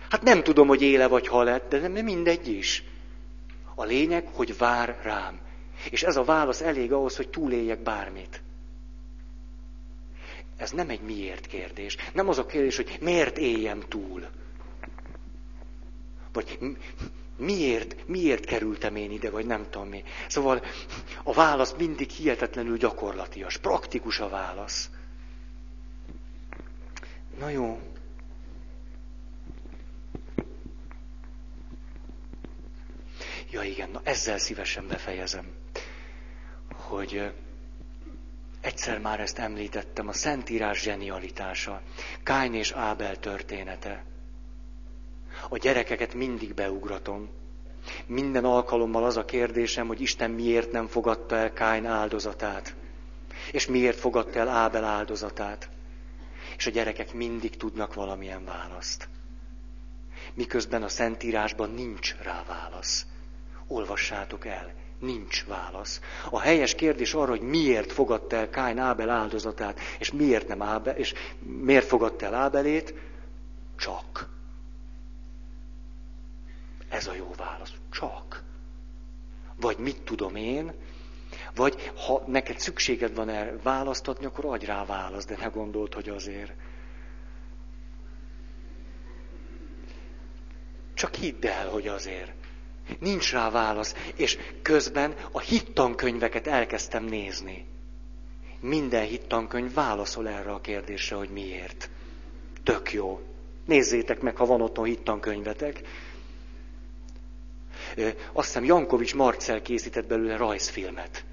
Speaker 1: Hát nem tudom, hogy éle vagy halett, de nem mindegy is. A lényeg, hogy vár rám. És ez a válasz elég ahhoz, hogy túléljek bármit. Ez nem egy miért kérdés. Nem az a kérdés, hogy miért éljem túl. Vagy miért, miért kerültem én ide, vagy nem tudom mi. Szóval a válasz mindig hihetetlenül gyakorlatias, praktikus a válasz. Na jó. Ja igen, na ezzel szívesen befejezem, hogy egyszer már ezt említettem, a Szentírás zsenialitása, Kány és Ábel története. A gyerekeket mindig beugratom. Minden alkalommal az a kérdésem, hogy Isten miért nem fogadta el Kány áldozatát, és miért fogadta el Ábel áldozatát. És a gyerekek mindig tudnak valamilyen választ. Miközben a Szentírásban nincs rá válasz olvassátok el. Nincs válasz. A helyes kérdés arra, hogy miért fogadta el Kány Ábel áldozatát, és miért nem Ábel, és miért fogadta el Ábelét, csak. Ez a jó válasz. Csak. Vagy mit tudom én, vagy ha neked szükséged van erre választatni, akkor adj rá választ, de ne gondolt, hogy azért. Csak hidd el, hogy azért. Nincs rá válasz. És közben a hittankönyveket elkezdtem nézni. Minden hittankönyv válaszol erre a kérdésre, hogy miért. Tök jó. Nézzétek meg, ha van otthon hittankönyvetek. Azt hiszem Jankovics Marcel készített belőle rajzfilmet.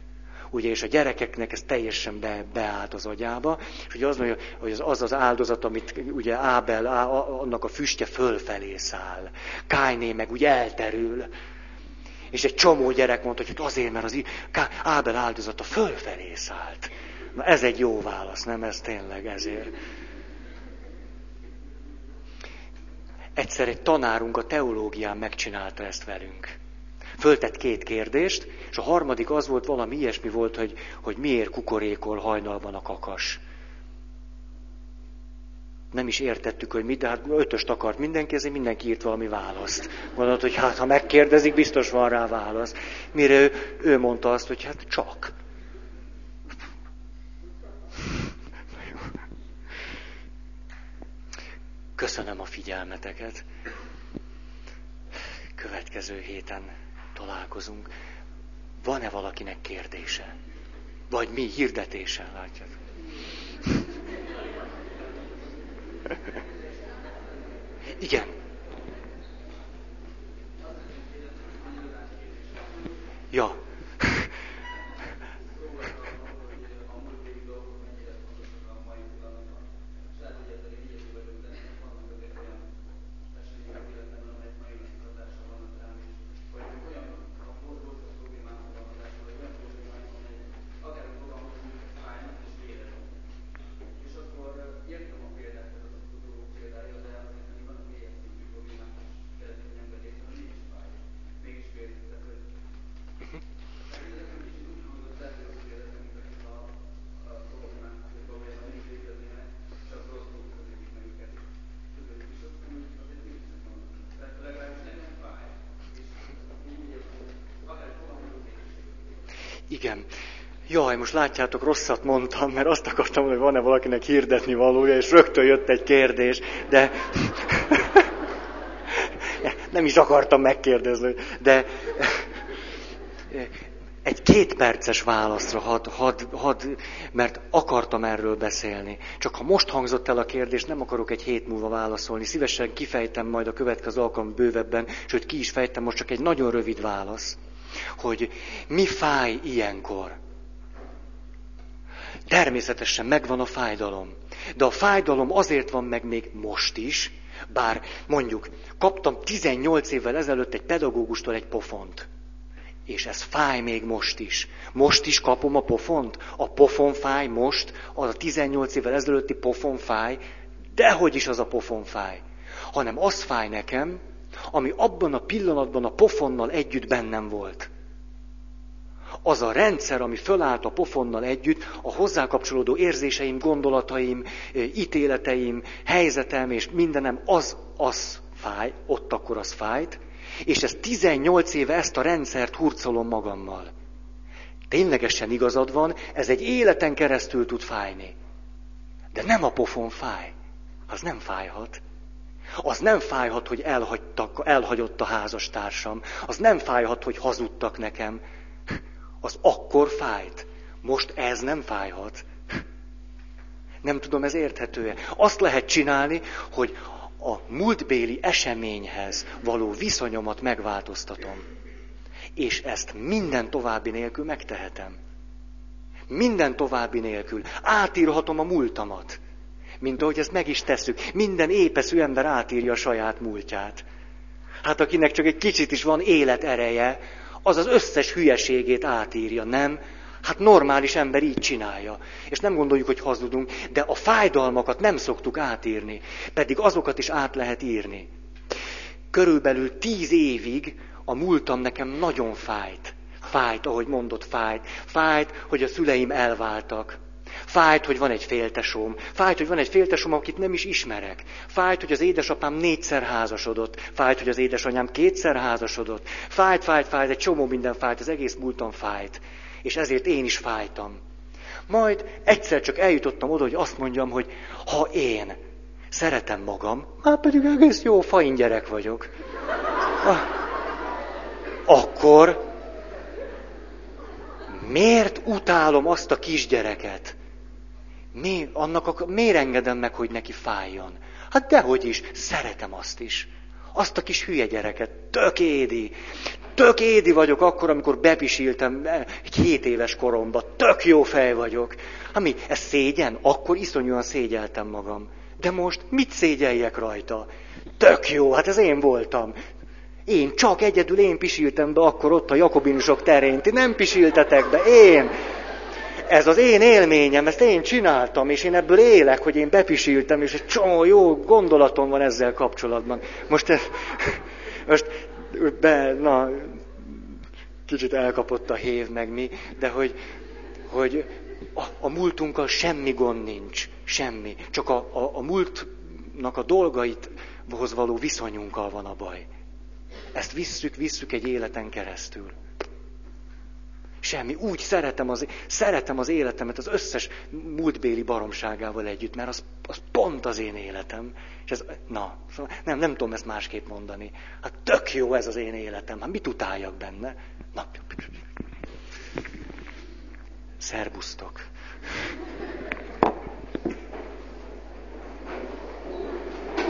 Speaker 1: Ugye, és a gyerekeknek ez teljesen be, beállt az agyába, és ugye az hogy az az, az áldozat, amit ugye Ábel, á, annak a füstje fölfelé száll. Kájné meg ugye elterül. És egy csomó gyerek mondta, hogy azért, mert az Ábel áldozata fölfelé szállt. Na ez egy jó válasz, nem ez tényleg ezért. Egyszer egy tanárunk a teológián megcsinálta ezt velünk. Föltett két kérdést, és a harmadik az volt, valami ilyesmi volt, hogy, hogy miért kukorékol hajnalban a kakas. Nem is értettük, hogy mit, de hát ötöst akart mindenki, ezért mindenki írt valami választ. Gondolt, hogy hát ha megkérdezik, biztos van rá válasz. Mire ő, ő mondta azt, hogy hát csak. Köszönöm a figyelmeteket. Következő héten találkozunk. Van-e valakinek kérdése? Vagy mi hirdetése, látjátok? Igen. Ja. Jaj, most látjátok, rosszat mondtam, mert azt akartam, hogy van-e valakinek hirdetni valója, és rögtön jött egy kérdés, de [laughs] nem is akartam megkérdezni, de egy két perces válaszra had, had, had, mert akartam erről beszélni. Csak ha most hangzott el a kérdés, nem akarok egy hét múlva válaszolni. Szívesen kifejtem majd a következő alkalom bővebben, sőt ki is fejtem most csak egy nagyon rövid válasz, hogy mi fáj ilyenkor. Természetesen megvan a fájdalom. De a fájdalom azért van meg még most is, bár mondjuk kaptam 18 évvel ezelőtt egy pedagógustól egy pofont. És ez fáj még most is. Most is kapom a pofont? A pofon fáj most? Az a 18 évvel ezelőtti pofon fáj? Dehogy is az a pofon fáj. Hanem az fáj nekem, ami abban a pillanatban a pofonnal együtt bennem volt. Az a rendszer, ami fölállt a pofonnal együtt, a hozzá kapcsolódó érzéseim, gondolataim, ítéleteim, helyzetem és mindenem, az, az fáj, ott akkor az fájt, és ez 18 éve ezt a rendszert hurcolom magammal. Ténylegesen igazad van, ez egy életen keresztül tud fájni. De nem a pofon fáj. Az nem fájhat. Az nem fájhat, hogy elhagytak, elhagyott a házastársam. Az nem fájhat, hogy hazudtak nekem. Az akkor fájt. Most ez nem fájhat. [laughs] Nem tudom, ez érthető-e. Azt lehet csinálni, hogy a múltbéli eseményhez való viszonyomat megváltoztatom. És ezt minden további nélkül megtehetem. Minden további nélkül. Átírhatom a múltamat. Mint ahogy ezt meg is tesszük. Minden épeszű ember átírja a saját múltját. Hát akinek csak egy kicsit is van életereje, az az összes hülyeségét átírja, nem? Hát normális ember így csinálja. És nem gondoljuk, hogy hazudunk, de a fájdalmakat nem szoktuk átírni. Pedig azokat is át lehet írni. Körülbelül tíz évig a múltam nekem nagyon fájt. Fájt, ahogy mondott, fájt. Fájt, hogy a szüleim elváltak. Fájt, hogy van egy féltesóm. Fájt, hogy van egy féltesóm, akit nem is ismerek. Fájt, hogy az édesapám négyszer házasodott. Fájt, hogy az édesanyám kétszer házasodott. Fájt, fájt, fájt, egy csomó minden fájt, az egész múltam fájt és ezért én is fájtam. Majd egyszer csak eljutottam oda, hogy azt mondjam, hogy ha én szeretem magam, már pedig egész jó fain gyerek vagyok, akkor miért utálom azt a kisgyereket? Mi, annak a, miért engedem meg, hogy neki fájjon? Hát dehogy is, szeretem azt is. Azt a kis hülye gyereket, tök édi. Vagyok akkor, amikor bepisiltem eh, egy hét éves koromban. Tök jó fej vagyok. Ami, ez szégyen? Akkor iszonyúan szégyeltem magam. De most mit szégyeljek rajta? Tök jó, hát ez én voltam. Én csak egyedül én pisiltem be akkor ott a jakobinusok terén. Ti nem pisiltetek be, én. Ez az én élményem, ezt én csináltam, és én ebből élek, hogy én bepisiltem, és egy csomó jó gondolatom van ezzel kapcsolatban. Most, most be, na, kicsit elkapott a hév meg mi, de hogy, hogy a, a múltunkkal semmi gond nincs, semmi. Csak a, a, a múltnak a dolgaithoz való viszonyunkkal van a baj. Ezt visszük, visszük egy életen keresztül. Semmi. Úgy szeretem az, szeretem az életemet az összes múltbéli baromságával együtt, mert az, az pont az én életem. És ez, na, szóval nem, nem tudom ezt másképp mondani. Hát tök jó ez az én életem. Hát mit utáljak benne? Na, szerbusztok.